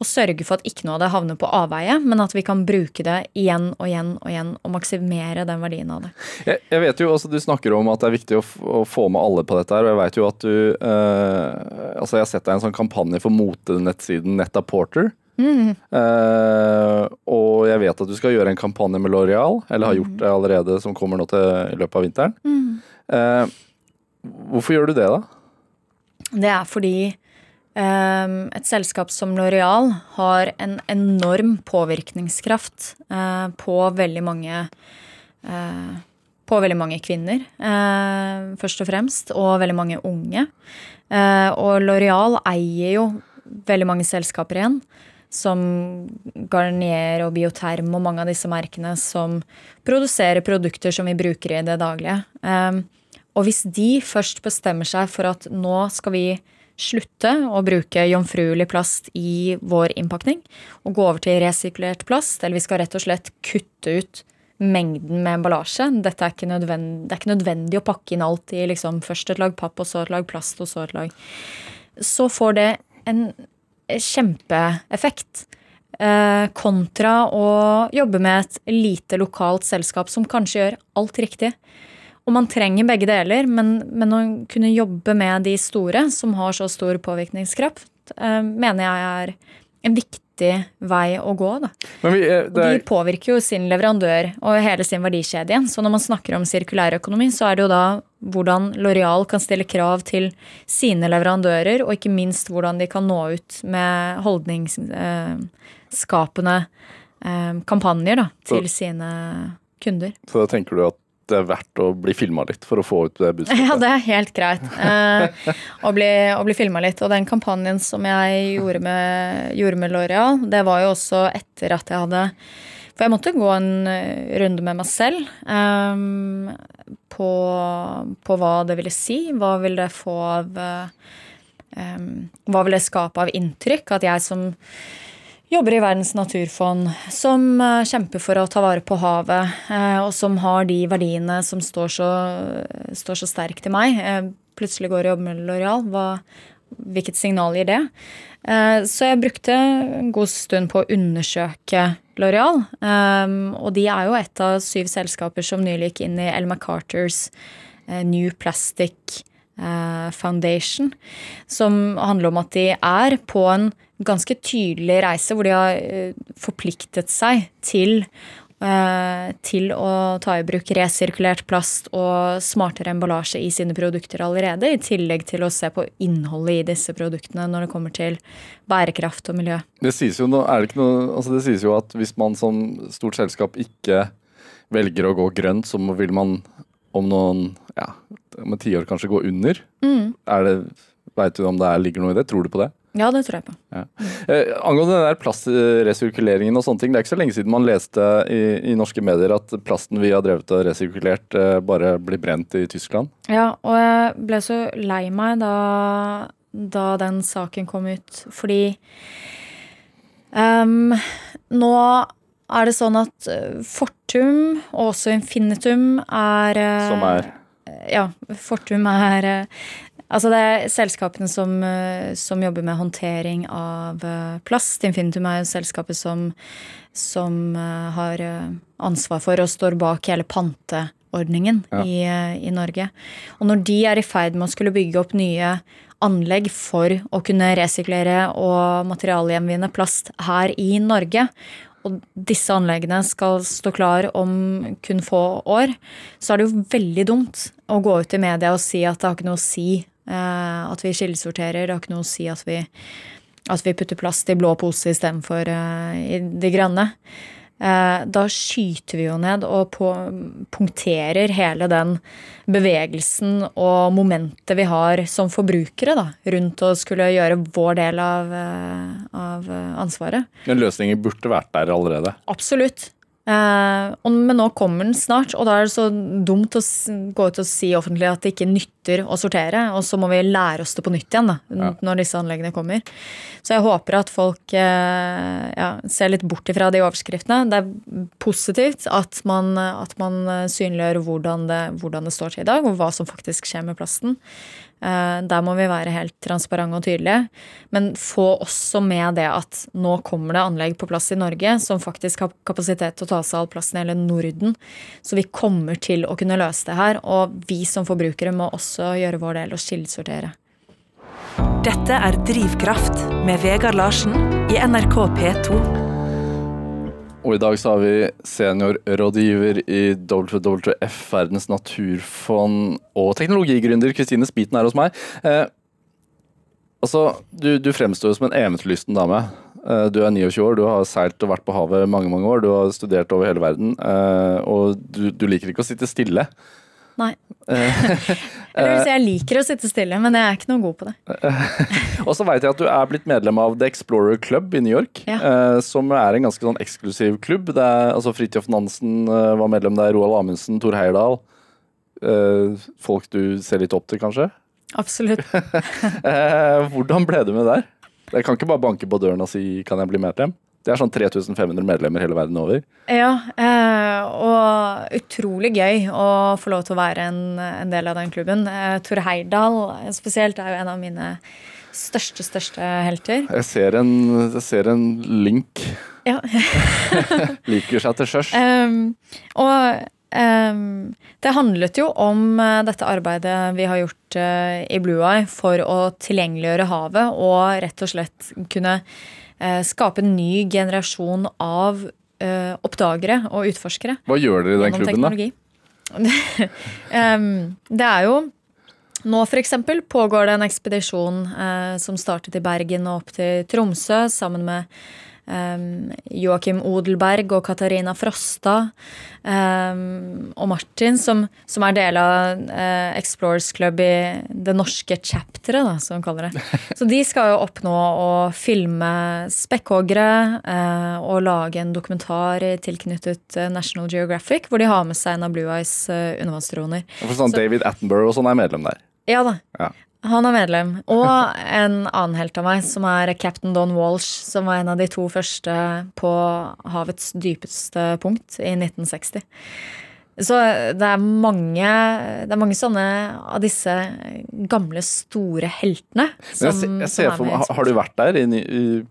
og sørge for at ikke noe av det havner på avveie, men at vi kan bruke det igjen og igjen og igjen og maksimere den verdien av det. Jeg, jeg vet jo, altså Du snakker om at det er viktig å, å, få med alle på dette. her, og Jeg vet jo at du eh, altså Jeg har sett deg en sånn kampanje for motenettsiden Netta Porter. Mm. Eh, og jeg vet at du skal gjøre en kampanje med Loreal, eller har gjort det allerede, som kommer nå til i løpet av vinteren. Mm. Eh, hvorfor gjør du det, da? Det er fordi et selskap som Loreal har en enorm påvirkningskraft eh, på veldig mange eh, på veldig mange kvinner, eh, først og fremst, og veldig mange unge. Og Loreal eier jo veldig mange selskaper igjen, som Garnier og Bioterm og mange av disse merkene som produserer produkter som vi bruker i det daglige. Ehm, og hvis de først bestemmer seg for at nå skal vi slutte å bruke jomfruelig plast i vår innpakning og gå over til resirkulert plast, eller vi skal rett og slett kutte ut mengden med emballasje. Dette er ikke nødvendig, det er ikke nødvendig å pakke inn alt i liksom, først et lag papp, og så et lag plast, og så et lag Så får det en kjempeeffekt. Eh, kontra å jobbe med et lite lokalt selskap som kanskje gjør alt riktig. Og man trenger begge deler, men, men, å kunne jobbe med de store, som har så stor påvirkningskraft, eh, mener jeg er en viktig vei å gå. Da. Vi, eh, er... De påvirker jo sin leverandør og hele sin verdikjede. Så når man snakker om sirkulærøkonomi, så er det jo da hvordan Loreal kan stille krav til sine leverandører, og ikke minst hvordan de kan nå ut med holdningsskapende eh, kampanjer da, til sine kunder. Så da tenker du at det er verdt å bli filma litt for å få ut det budskapet? Ja, det er helt greit. Eh, å bli, å bli filma litt. Og den kampanjen som jeg gjorde med, gjorde med L'Oreal, det var jo også etter at jeg hadde For jeg måtte gå en eh, runde med meg selv eh, på, på, hva det ville si. Hva vil det få av eh, Hva vil det skape av inntrykk? At jeg som jobber i Verdens naturfond, som eh, kjemper for å ta vare på havet, eh, og som har de verdiene som står så, står så sterkt i meg. Plutselig går og jobber med Loreal. Hvilket signal gir det? Eh, så jeg brukte en god stund på å undersøke Loreal. Og de er jo et av syv selskaper som nylig gikk inn i Elma MacArthurs New Plastic Foundation, som handler om at de er på en ganske tydelig reise hvor de har eh, forpliktet seg til eh, til å ta i bruk resirkulert plast og smartere emballasje i sine produkter allerede, i tillegg til å se på innholdet i disse produktene når det kommer til bærekraft og miljø. Det sies jo, noe, noe, altså det sies jo at hvis man som stort selskap ikke velger å gå grønt, så vil man om noen ja, om et tiår kanskje gå under. Mm. Er det Veit du om det ligger noe i det? Tror du på det? Ja, det tror jeg på. Ja. Eh, angående den der plastresirkuleringen og sånne ting, det er ikke så lenge siden man leste i, i norske medier at plasten vi har drevet og resirkulert, eh, bare blir brent i Tyskland. Ja, og jeg ble så lei meg da, da den saken kom ut, fordi um, nå er det sånn at eh, Fortum og også Infinitum er eh, Som er Ja, Fortum er eh, Altså det er selskapene som, som, jobber med håndtering av plast. Infinitum er jo selskapet som, som har ansvar for og står bak hele panteordningen ja. i, i, Norge. Og når de er i ferd med å skulle bygge opp nye anlegg for å kunne resirkulere og materialgjenvinne plast her i Norge, og disse anleggene skal stå klar om kun få år, så er det jo veldig dumt å gå ut i media og si at det har ikke noe å si eh, at vi kildesorterer. Det har ikke noe å si at vi, at vi putter plast i blå pose istedenfor uh, i de grønne. Eh, da skyter vi jo ned og på, punkterer hele den bevegelsen og momentet vi har som forbrukere da, rundt å skulle gjøre vår del av, eh, av ansvaret. Men løsningen burde vært der allerede? Absolutt. Eh, men nå kommer den snart, og da er det så dumt å gå ut og si offentlig at det ikke nytter å sortere. Og så må vi lære oss det på nytt igjen da, ja. når disse anleggene kommer. Så jeg håper at folk eh, ja, ser litt bort ifra de overskriftene. Det er positivt at man, at man synliggjør hvordan det, hvordan det står til i dag, og hva som faktisk skjer med plasten. Eh, der må vi være helt transparente og tydelige. Men få også med det at nå kommer det anlegg på plass i Norge som faktisk har kapasitet til å ta seg all plassen i hele Norden. Så vi kommer til å kunne løse det her. Og vi som forbrukere må også gjøre vår del og kildesortere. Dette er Drivkraft med Vegard Larsen i NRK P2. Og i dag så har vi seniorrådgiver i WWF, Verdens naturfond, og teknologigründer Kristine Spiten er hos meg. Eh, altså, du, du fremstår som en eventyrlysten dame. Eh, du er 29 år, du har seilt og vært på havet mange mange år, du har studert over hele verden, eh, og du, du liker ikke å sitte stille. Nei. Eller hvis jeg liker å sitte stille, men jeg er ikke noe god på det. og så veit jeg at du er blitt medlem av The Explorer Club i New York. Ja. Eh, som er en ganske sånn eksklusiv klubb. Er, altså Fridtjof Nansen eh, var medlem der, Roald Amundsen, Tor Heyerdahl. Eh, folk du ser litt opp til, kanskje? Absolutt. hvordan ble du med der? Jeg kan ikke bare banke på døren og si 'kan jeg bli medlem'? Det er sånn 3500 medlemmer hele verden over. Ja, eh, og utrolig gøy å få lov til å være en, en del av den klubben. Eh, Tor Heyerdahl spesielt er jo en av mine største, største helter. Jeg ser en, jeg ser en link. Ja. Liker seg til sjøs. Um, og um, det handlet jo om uh, dette arbeidet vi har gjort uh, i Blue Eye for å tilgjengeliggjøre havet og rett og slett kunne Eh, skape en ny generasjon av eh, oppdagere og utforskere. Hva gjør dere i den klubben, teknologi. da? det er jo nå f.eks. pågår det en ekspedisjon eh, som startet i Bergen og opp til Tromsø sammen med Um, Joakim Odelberg og Katarina Frosta um, og Martin, som, som, er del av uh, Explorers Club i det norske chapteret, som de kaller det. Så de skal jo oppnå å filme spekkhoggere uh, og lage en dokumentar tilknyttet uh, National Geographic, hvor de har med seg en av Blue Eyes uh, undervannsdroner. Sånn David Attenborough og sånn er medlem der? Ja da. Ja. Han er medlem. Og en annen helt av meg, som er captain Don Walsh, som var en av de to første på havets dypeste punkt i 1960. Så det er mange, det er mange sånne av disse gamle, store heltene. Som, jeg, jeg ser for meg, Har du vært der i,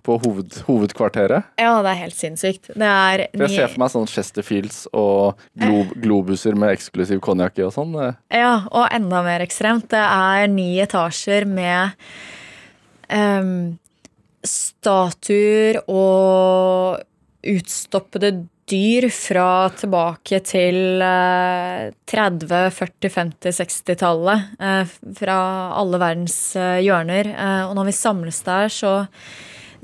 på hoved, hovedkvarteret? Ja, det er helt sinnssykt. Det er jeg ser for meg sånn Chesterfields og glob, globuser med eksklusiv konjakk i og sånn. Ja, og enda mer ekstremt. Det er ni etasjer med um, statuer og utstoppede dyr fra tilbake til 30-, 40-, 50-, 60-tallet. Fra alle verdens eh, hjørner. Eh, og når vi samles der, så,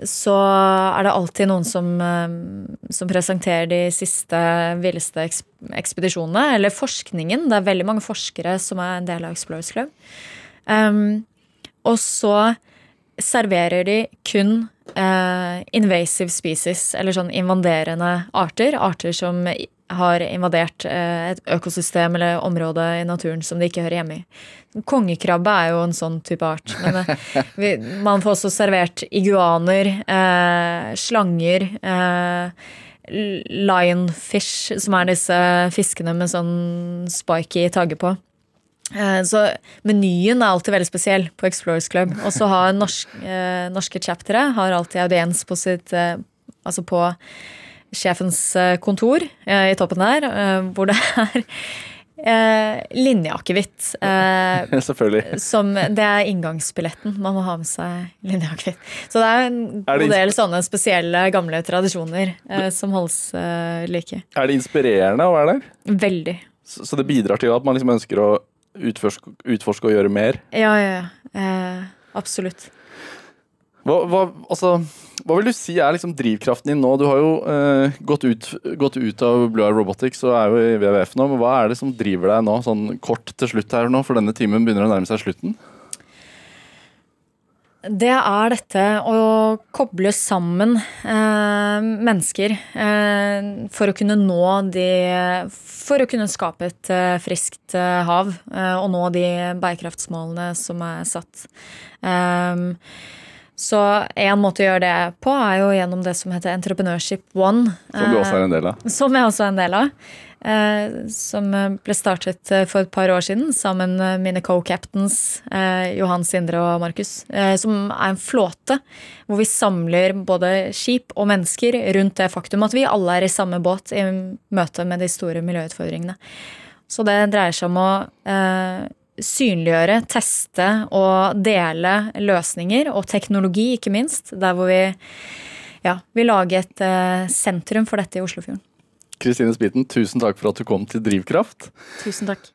så er det alltid noen som, eh, som presenterer de siste, villeste ekspedisjonene. Eller forskningen. Det er veldig mange forskere som er en del av Explorers Club. Um, og så serverer de kun eh, invasive species, eller sånn invaderende arter. Arter som har invadert eh, et økosystem eller område i naturen som de ikke hører hjemme i. Kongekrabbe er jo en sånn type art. Men eh, vi, man får også servert iguaner, eh, slanger eh, lionfish, som er disse fiskene med sånn spiky tagge på. Eh, så menyen er alltid veldig spesiell på Explorers Club. Og så har norsk, eh, norske chaptere har alltid audiens på sitt eh, Altså på sjefens kontor i toppen der, hvor det er Eh, Linjeakevitt. Selvfølgelig. Som, det er inngangsbilletten. Man må ha med seg linjeakevitt. Så det er en god del sånne spesielle, gamle tradisjoner som holdes like. Er det inspirerende å være der? Veldig. Så, så det bidrar til at man liksom ønsker å utforske, utforske, og gjøre mer? Ja, ja, ja. Eh, absolutt. Hva, hva, altså, hva, vil du si er liksom drivkraften din nå? Du har jo eh, gått, ut, gått, ut, av Blue Eye Robotics og er jo i WWF nå. men Hva er det som driver deg nå, sånn kort til slutt her nå, for denne timen begynner å nærme seg slutten? Det er dette å koble sammen eh, mennesker eh, for å kunne nå de For å kunne skape et eh, friskt eh, hav eh, og nå de bærekraftsmålene som er satt. Eh, så en måte å gjøre det på er jo gjennom det som heter Entrepreneurship One. Som du også er en del av? Som jeg også er en del av. Eh, som ble startet eh, for et par år siden sammen med mine co-captains eh, Johan, Sindre og Markus. Som er en flåte hvor vi samler både skip og mennesker rundt det faktum at vi alle er i samme båt i møte med de store miljøutfordringene. Så det dreier seg om å synliggjøre, teste og dele løsninger, og teknologi, ikke minst. Der hvor vi ja, vil lage et sentrum for dette i Oslofjorden. Kristine Spiten, tusen takk for at du kom til Drivkraft. Tusen takk.